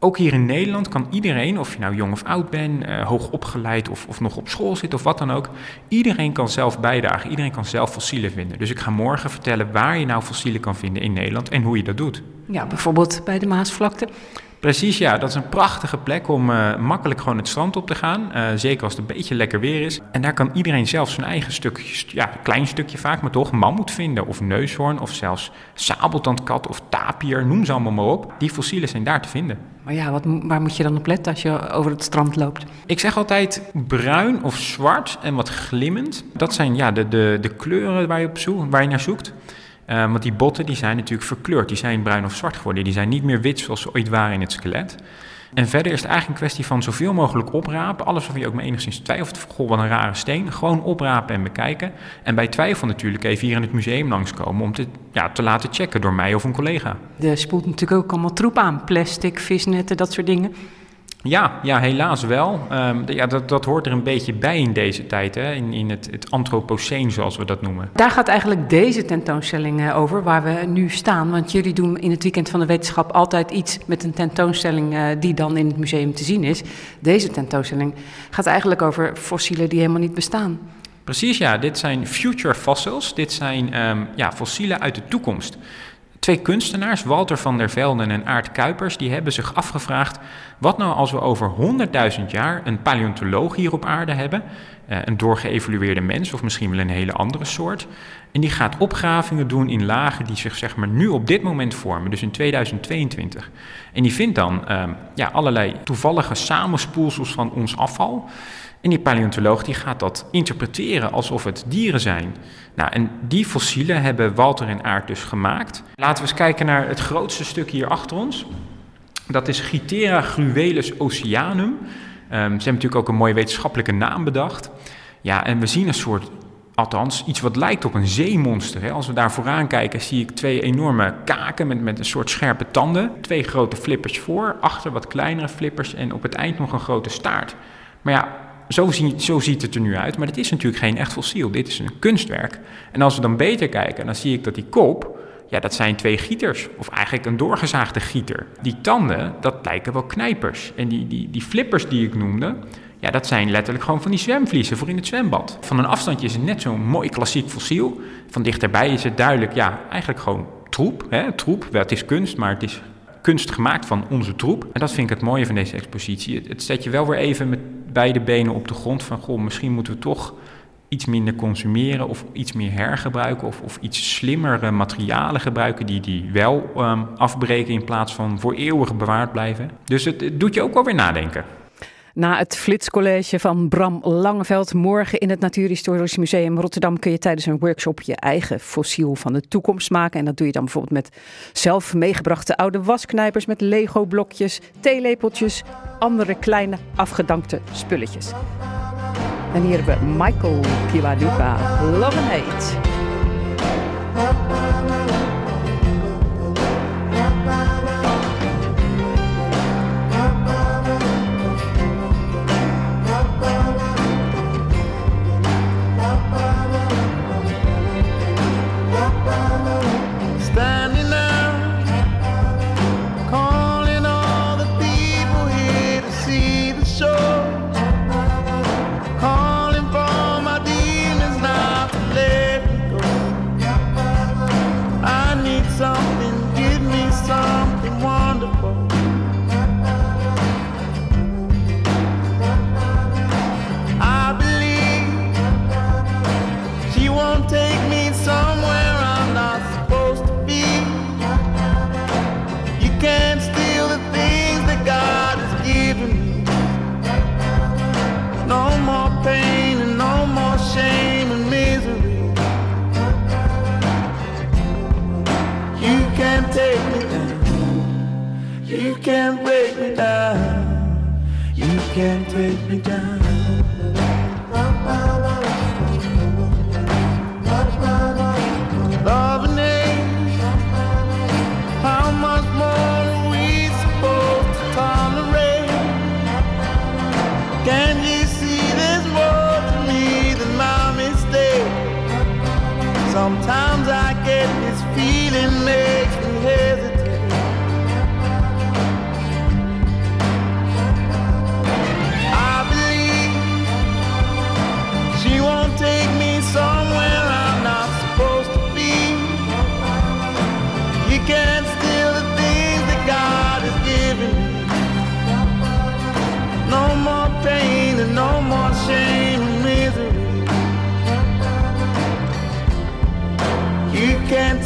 Ook hier in Nederland kan iedereen, of je nou jong of oud bent, eh, hoog opgeleid of, of nog op school zit of wat dan ook, iedereen kan zelf bijdragen. Iedereen kan zelf fossielen vinden. Dus ik ga morgen vertellen waar je nou fossielen kan vinden in Nederland en hoe je dat doet. Ja, bijvoorbeeld bij de Maasvlakte. Precies, ja. Dat is een prachtige plek om eh, makkelijk gewoon het strand op te gaan. Eh, zeker als het een beetje lekker weer is. En daar kan iedereen zelf zijn eigen stukje, ja, klein stukje vaak, maar toch, mammoet vinden. Of neushoorn, of zelfs sabeltandkat of tapir, noem ze allemaal maar op. Die fossielen zijn daar te vinden. Maar ja, wat, waar moet je dan op letten als je over het strand loopt? Ik zeg altijd bruin of zwart en wat glimmend. Dat zijn ja, de, de, de kleuren waar je, op waar je naar zoekt. Eh, want die botten die zijn natuurlijk verkleurd. Die zijn bruin of zwart geworden. Die zijn niet meer wit zoals ze ooit waren in het skelet. En verder is het eigenlijk een kwestie van zoveel mogelijk oprapen. Alles waarvan je ook maar enigszins twijfelt. Goh, wat een rare steen. Gewoon oprapen en bekijken. En bij twijfel natuurlijk even hier in het museum langskomen... om te, ja, te laten checken door mij of een collega. Er spoelt natuurlijk ook allemaal troep aan. Plastic, visnetten, dat soort dingen. Ja, ja helaas wel. Ehm, ja, dat, dat hoort er een beetje bij in deze tijd. Hè? In, in het, het antropoceen, zoals we dat noemen. Daar gaat eigenlijk deze tentoonstelling eh, over, waar we nu staan. Want jullie doen in het weekend van de wetenschap altijd iets met een tentoonstelling eh, die dan in het museum te zien is. Deze tentoonstelling gaat eigenlijk over fossielen die helemaal niet bestaan. Precies, ja. Dit zijn future fossils. Dit zijn ehm, ja, fossielen uit de toekomst. Twee kunstenaars, Walter van der Velden en Aart Kuipers, die hebben zich afgevraagd: wat nou als we over 100.000 jaar een paleontoloog hier op aarde hebben, een doorgeëvolueerde mens of misschien wel een hele andere soort, en die gaat opgravingen doen in lagen die zich zeg maar nu op dit moment vormen, dus in 2022. En die vindt dan ehm, ja, allerlei toevallige samenspoelsels van ons afval. En die paleontoloog die gaat dat interpreteren alsof het dieren zijn. Nou, en die fossielen hebben Walter en Aard dus gemaakt. Laten we eens kijken naar het grootste stuk hier achter ons. Dat is Gitera gruelus oceanum. Ehm, ze hebben natuurlijk ook een mooie wetenschappelijke naam bedacht. Ja, en we zien een soort, althans iets wat lijkt op een zeemonster. Hè. Als we daar vooraan kijken, zie ik twee enorme kaken met, met een soort scherpe tanden. Twee grote flippers voor, achter wat kleinere flippers en op het eind nog een grote staart. Maar ja, zo, zo ziet het er nu uit, maar dit is natuurlijk geen echt fossiel. Dit is een kunstwerk. En als we dan beter kijken, dan zie ik dat die kop, ja, dat zijn twee gieters. Of eigenlijk een doorgezaagde gieter. Die tanden, dat lijken wel knijpers. En die, die, die flippers die ik noemde, ja, dat zijn letterlijk gewoon van die zwemvliezen voor in het zwembad. Van een afstandje is het net zo'n mooi klassiek fossiel. Van dichterbij is het duidelijk, ja, eigenlijk gewoon troep. Hè? Troep, wel, het is kunst, maar het is kunst gemaakt van onze troep. En dat vind ik het mooie van deze expositie. Het, zet je wel weer even met beide benen op de grond van... goh, misschien moeten we toch iets minder consumeren of iets meer hergebruiken... of, of iets slimmere materialen gebruiken die, die wel ehm, afbreken... in plaats van voor eeuwig bewaard blijven. Dus het, het doet je ook wel weer nadenken. Na het Flitscollege van Bram Langeveld morgen in het Natuurhistorisch Museum Rotterdam kun je tijdens een workshop je eigen fossiel van de toekomst maken. En dat doe je dan bijvoorbeeld met zelf meegebrachte oude wasknijpers, met Lego-blokjes, theelepeltjes, andere kleine afgedankte spulletjes. En hier hebben we Michael Kiwanuka, Love and Hate.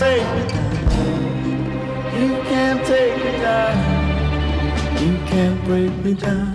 Take me down. You can't take me down. You can't break me down.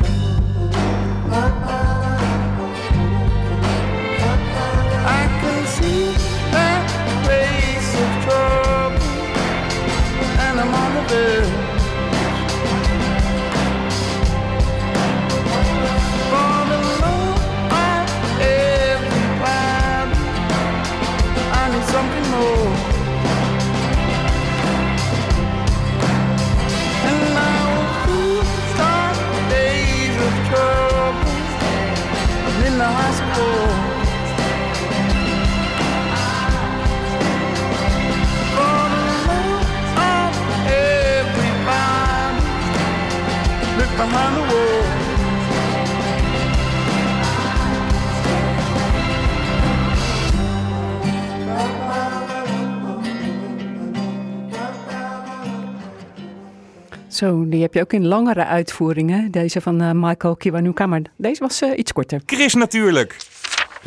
behind. Zo, die heb je ook in langere uitvoeringen. Deze van eh, Michael Kiwanuka, maar deze was eh, iets korter. Chris natuurlijk.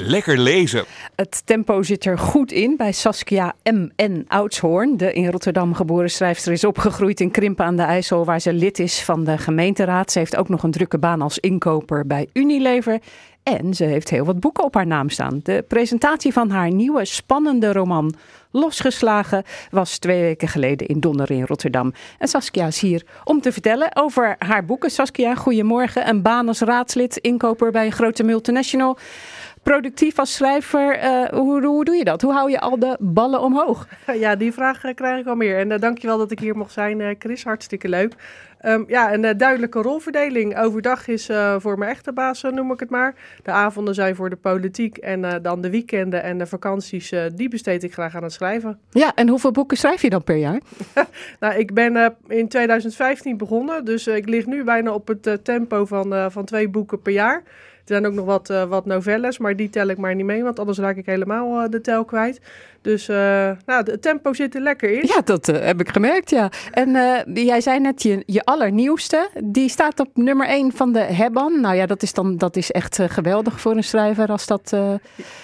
Lekker lezen. Het tempo zit er goed in bij Saskia M.N. Oudshoorn. De in Rotterdam geboren schrijfster is opgegroeid in Krimpen aan de IJssel... waar ze lid is van de gemeenteraad. Ze heeft ook nog een drukke baan als inkoper bij Unilever... En ze heeft heel wat boeken op haar naam staan. De presentatie van haar nieuwe spannende roman Losgeslagen was twee weken geleden in Donner in Rotterdam. En Saskia is hier om te vertellen over haar boeken. Saskia, goedemorgen. Een baan als raadslid, inkoper bij een grote multinational. Productief als schrijver, eh, hoe, hoe doe je dat? Hoe hou je al de ballen omhoog? Ja, die vraag eh, krijg ik al meer. En uh, dankjewel dat ik hier mocht zijn, eh, Chris. Hartstikke leuk. Um, ja, een uh, duidelijke rolverdeling. Overdag is uh, voor mijn echte baas, uh, noem ik het maar. De avonden zijn voor de politiek en dan de weekenden en de vakanties, die besteed ik graag aan het schrijven. Ja, en hoeveel boeken schrijf je dan per jaar? nou, ik ben in 2015 begonnen, dus ik lig nu bijna op het tempo van, van twee boeken per jaar. Er zijn ook nog wat, uh, wat novelles, maar die tel ik maar niet mee, want anders raak ik helemaal uh, de tel kwijt. Dus uh, nou, het tempo zit er lekker in. Ja, dat heb ik gemerkt, ja. En jij zei net, je, je allernieuwste, die staat op nummer 1 van de Hebban. Nou ja, dat is, dan, dat is echt geweldig voor een schrijver als dat,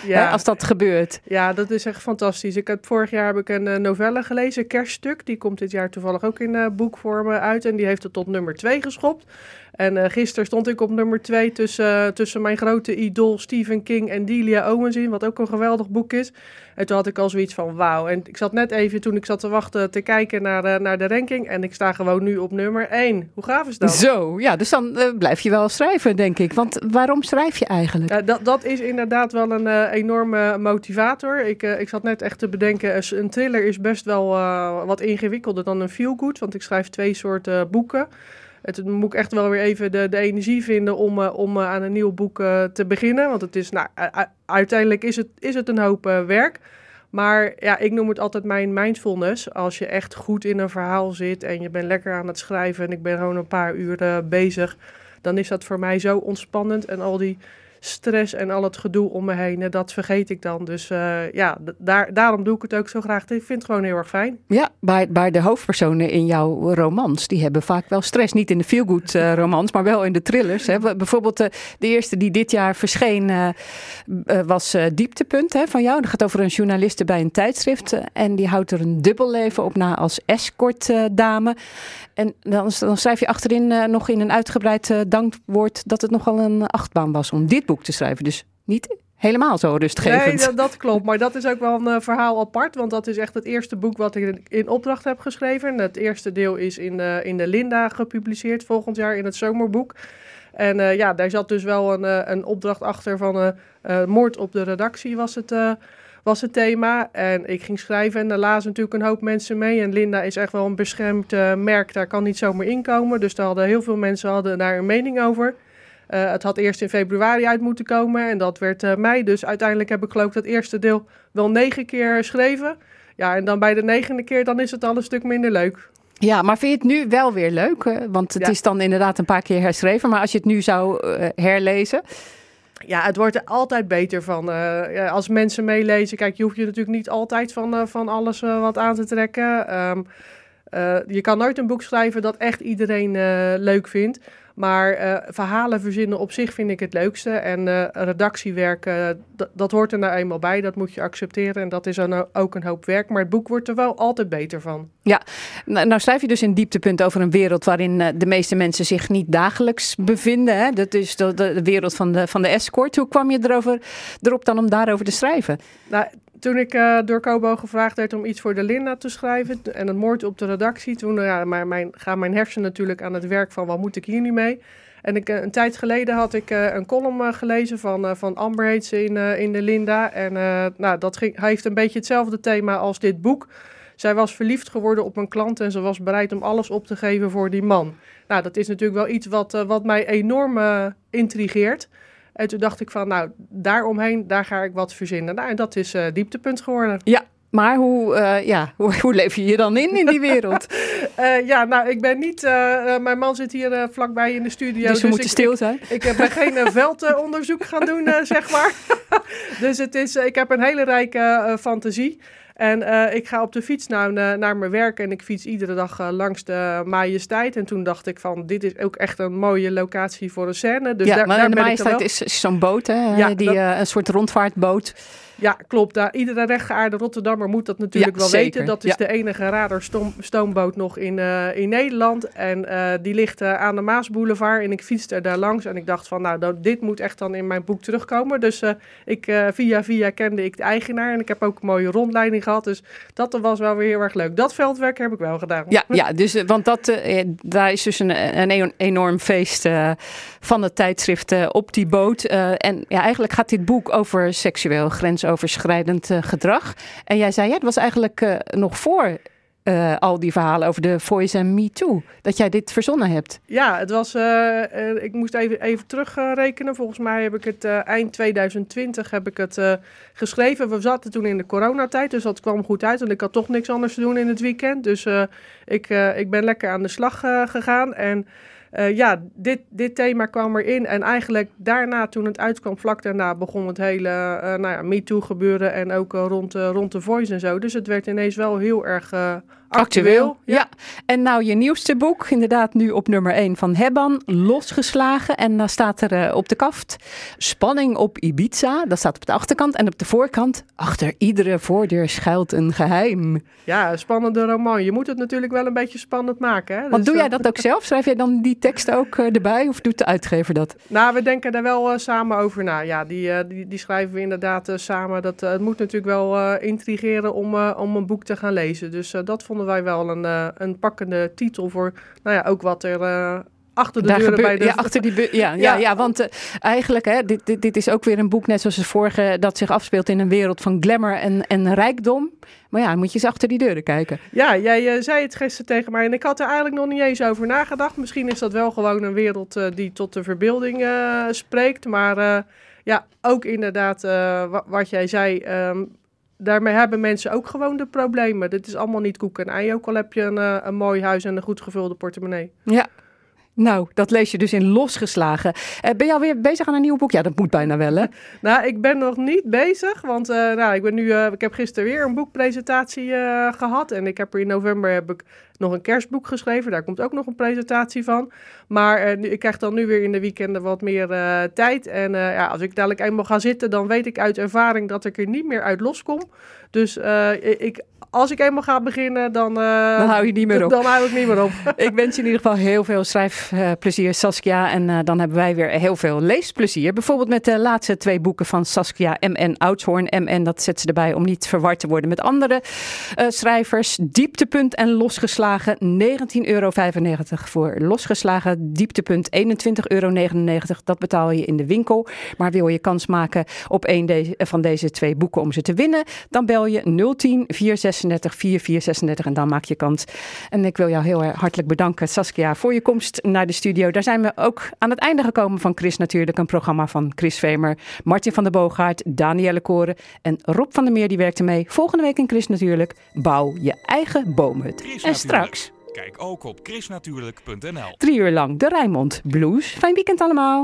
ja. als dat gebeurt. Ja, dat is echt fantastisch. Ik heb, vorig jaar heb ik een novelle gelezen, Kerststuk. Die komt dit jaar toevallig ook in boekvorm uit en die heeft het tot nummer 2 geschopt. En uh, gisteren stond ik op nummer 2 tussen, uh, tussen mijn grote idool Stephen King en Delia Owens in, wat ook een geweldig boek is. En toen had ik al zoiets van wauw. En ik zat net even, toen ik zat te wachten, te kijken naar, uh, naar de ranking. En ik sta gewoon nu op nummer 1. Hoe gaaf is dat? Zo, ja, dus dan blijf je wel schrijven, denk ik. Want waarom schrijf je eigenlijk? dat, dat is inderdaad wel een enorme motivator. Ik, ik zat net echt te bedenken, een thriller is best wel wat ingewikkelder dan een feel-good. Want ik schrijf twee soorten boeken. Het moet ik echt wel weer even de, de energie vinden om, uh, om uh, aan een nieuw boek uh, te beginnen. Want het is, nou, uiteindelijk is het, is het een hoop werk. Maar ja, ik noem het altijd mijn mindfulness. Als je echt goed in een verhaal zit en je bent lekker aan het schrijven en ik ben gewoon een paar uur bezig, dan is dat voor mij zo ontspannend. En al die stress en al het gedoe om me heen, dat vergeet ik dan. Dus uh, ja, daar, daarom doe ik het ook zo graag. Ik vind het gewoon heel erg fijn. Ja, maar, maar de hoofdpersonen in jouw romans, die hebben vaak wel stress. Niet in de feel-good uh, romans, maar wel in de thrillers. Hè. Bijvoorbeeld uh, de eerste die dit jaar verscheen was Dieptepunt hè, van jou. Dat gaat over een journaliste bij een tijdschrift. en die houdt er een dubbelleven op na als escortdame. En dan, dan, schrijf je achterin nog in een uitgebreid dankwoord dat het nogal een achtbaan was om dit boek te schrijven. Dus niet helemaal zo rustgevend. Nee, dat, dat klopt. Maar dat is ook wel een uh, verhaal apart. Want dat is echt het eerste boek wat ik in opdracht heb geschreven. En het eerste deel is in de, in de Linda gepubliceerd volgend jaar in het zomerboek. En uh, ja, daar zat dus wel een, een opdracht achter van moord op de redactie was het, was het thema. En ik ging schrijven en daar lazen natuurlijk een hoop mensen mee. En Linda is echt wel een beschermd merk, daar kan niet zomaar inkomen. Dus daar hadden heel veel mensen hadden daar een mening over. Uh, het had eerst in februari uit moeten komen en dat werd uh, mei. Dus uiteindelijk heb ik geloof ik dat eerste deel wel negen keer geschreven. Ja, en dan bij de negende keer dan is het al een stuk minder leuk. Ja, maar vind je het nu wel weer leuk? Want het ja. is dan inderdaad een paar keer herschreven. Maar als je het nu zou uh, herlezen... Ja, het wordt er altijd beter van. als mensen meelezen, kijk, je hoeft je natuurlijk niet altijd van, van alles wat aan te trekken. Um, je kan nooit een boek schrijven dat echt iedereen leuk vindt. Maar uh, verhalen verzinnen op zich vind ik het leukste. En uh, redactiewerk, uh, dat hoort er nou eenmaal bij. Dat moet je accepteren. En dat is dan ook een hoop werk. Maar het boek wordt er wel altijd beter van. Ja, nou, nou schrijf je dus in dieptepunt over een wereld waarin de meeste mensen zich niet dagelijks bevinden. Hè? Dat is de, de, de, wereld van de, van de escort. Hoe kwam je erover, erop dan om daarover te schrijven? Nou, toen ik uh, door Kobo gevraagd werd om iets voor de Linda te schrijven en een moord op de redactie, toen ja, mijn, mijn, gaan mijn hersenen natuurlijk aan het werk van wat moet ik hier nu mee. En ik, een tijd geleden had ik een column gelezen van, van Amber heet ze in, in de Linda. En nou, dat ging, hij heeft een beetje hetzelfde thema als dit boek. Zij was verliefd geworden op een klant en ze was bereid om alles op te geven voor die man. Nou, dat is natuurlijk wel iets wat, wat mij enorm intrigeert. En toen dacht ik van, nou, daaromheen, daar ga ik wat verzinnen. Nou, en dat is uh, dieptepunt geworden. Ja, maar hoe, uh, ja, hoe, hoe, leef je je dan in, in die wereld? uh, ja, nou, ik ben niet... Uh, mijn man zit hier vlakbij in de studio. Dus we dus moeten stil zijn? Ik, ik heb geen veldonderzoek gaan doen, zeg maar. dus het is, ik heb een hele rijke fantasie. En eh, ik ga op de fiets nou, na- naar mijn werk en ik fiets iedere dag eh, langs de Majesteit. En toen dacht ik van, dit is ook echt een mooie locatie voor een scène. Dus ja, daar, maar daar de majesteit is, is zo'n boot, hè? Ja, die, dat- eh, een soort rondvaartboot. Ja, klopt. Daar, iedere rechtgeaarde Rotterdammer moet dat natuurlijk Ja, wel zeker. weten. Dat is Ja. de enige radarstoomboot nog in, eh, in Nederland. En eh, die ligt eh, aan de Maasboulevard. En ik fietste daar langs. En ik dacht van, nou, dat, dit moet echt dan in mijn boek terugkomen. Dus ik, via via kende ik de eigenaar. En ik heb ook een mooie rondleiding gehad. Dus dat was wel weer heel erg leuk. Dat veldwerk heb ik wel gedaan. Ja, ja dus, want dat, daar is dus een, een enorm feest van het tijdschrift op die boot. En ja, eigenlijk gaat dit boek over seksueel grensoverschrijdend eh, gedrag. En jij zei, ja, het was eigenlijk eh, nog voor eh, al die verhalen over de Voice en Me Too, dat jij dit verzonnen hebt. Ja, het was. ik moest even, even terugrekenen. Volgens mij heb ik het eind 2020 heb ik het geschreven. We zaten toen in de coronatijd, dus dat kwam goed uit. En ik had toch niks anders te doen in het weekend. Dus ik, ik ben lekker aan de slag gegaan. En eh, ja, dit, dit thema kwam erin. En eigenlijk daarna, toen het uitkwam, vlak daarna begon het hele eh nou ja, MeToo gebeuren. En ook eh, rond, rond de voice en zo. Dus het werd ineens wel heel erg actueel. Ja. En nou, je nieuwste boek, inderdaad nu op nummer 1 van Hebban, Losgeslagen. En dan staat er eh, op de kaft, spanning op Ibiza. Dat staat op de achterkant. En op de voorkant, achter iedere voordeur schuilt een geheim. Ja, spannende roman. Je moet het natuurlijk wel een beetje spannend maken. Hè? Want Dus, doe jij eh, dat ook zelf? Schrijf jij dan die tekst ook eh, erbij? Of doet de uitgever dat? Nou, we denken daar wel samen over na. Ja, die, die, die schrijven we inderdaad samen. Dat, het moet natuurlijk wel intrigeren om, om een boek te gaan lezen. Dus dat vonden wij wel een, eh, een pakkende titel voor, nou ja, ook wat er eh, achter de Daar deuren gebeurt- bij de... ja, achter die bu- ja, ja, ja. want eh, eigenlijk, hè, dit, dit, dit is ook weer een boek, net zoals het vorige, dat zich afspeelt in een wereld van glamour en, en rijkdom. Maar ja, moet je eens achter die deuren kijken. Ja, jij zei het gisteren tegen mij en ik had er eigenlijk nog niet eens over nagedacht. Misschien is dat wel gewoon een wereld die tot de verbeelding spreekt. Maar ja, ook inderdaad wa- wat jij zei, ehm, daarmee hebben mensen ook gewoon de problemen. Dit is allemaal niet koek en ei, ook al heb je een, eh, een mooi huis en een goed gevulde portemonnee. Ja. Nou, dat lees je dus in Losgeslagen. Eh, ben je alweer bezig aan een nieuw boek? Ja, dat moet bijna wel, hè? Nou, ik ben nog niet bezig, want eh, nou, ik, ben nu, ik heb gisteren weer een boekpresentatie eh, gehad. En ik heb er in november heb ik nog een kerstboek geschreven. Daar komt ook nog een presentatie van. Maar eh, ik krijg dan nu weer in de weekenden wat meer eh, tijd. En eh, ja, als ik dadelijk eenmaal ga zitten, dan weet ik uit ervaring dat ik er niet meer uit loskom. Dus ik, als ik eenmaal ga beginnen, dan... Dan hou je niet meer op. Dan hou ik niet meer op. Ik wens je in ieder geval heel veel schrijfplezier, Saskia. En dan hebben wij weer heel veel leesplezier. Bijvoorbeeld met de laatste twee boeken van Saskia M.N. Oudshoorn. M.N. dat zet ze erbij om niet verward te worden met andere schrijvers. Dieptepunt en Losgeslagen, 19,95 euro voor Losgeslagen. Dieptepunt, 21,99 euro. Dat betaal je in de winkel. Maar wil je kans maken op een van deze twee boeken om ze te winnen, dan bel je 010 436 4436 en dan maak je kans. En ik wil jou heel hartelijk bedanken, Saskia, voor je komst naar de studio. Daar zijn we ook aan het einde gekomen van Chris Natuurlijk, een programma van Chris Vemer, Martin van der Boogaard, Danielle Koren en Rob van der Meer, die werkte mee. Volgende week in Chris Natuurlijk, bouw je eigen boomhut. en straks, Kijk ook op chrisnatuurlijk.nl. drie uur lang, de Rijnmond Blues. Fijn weekend allemaal.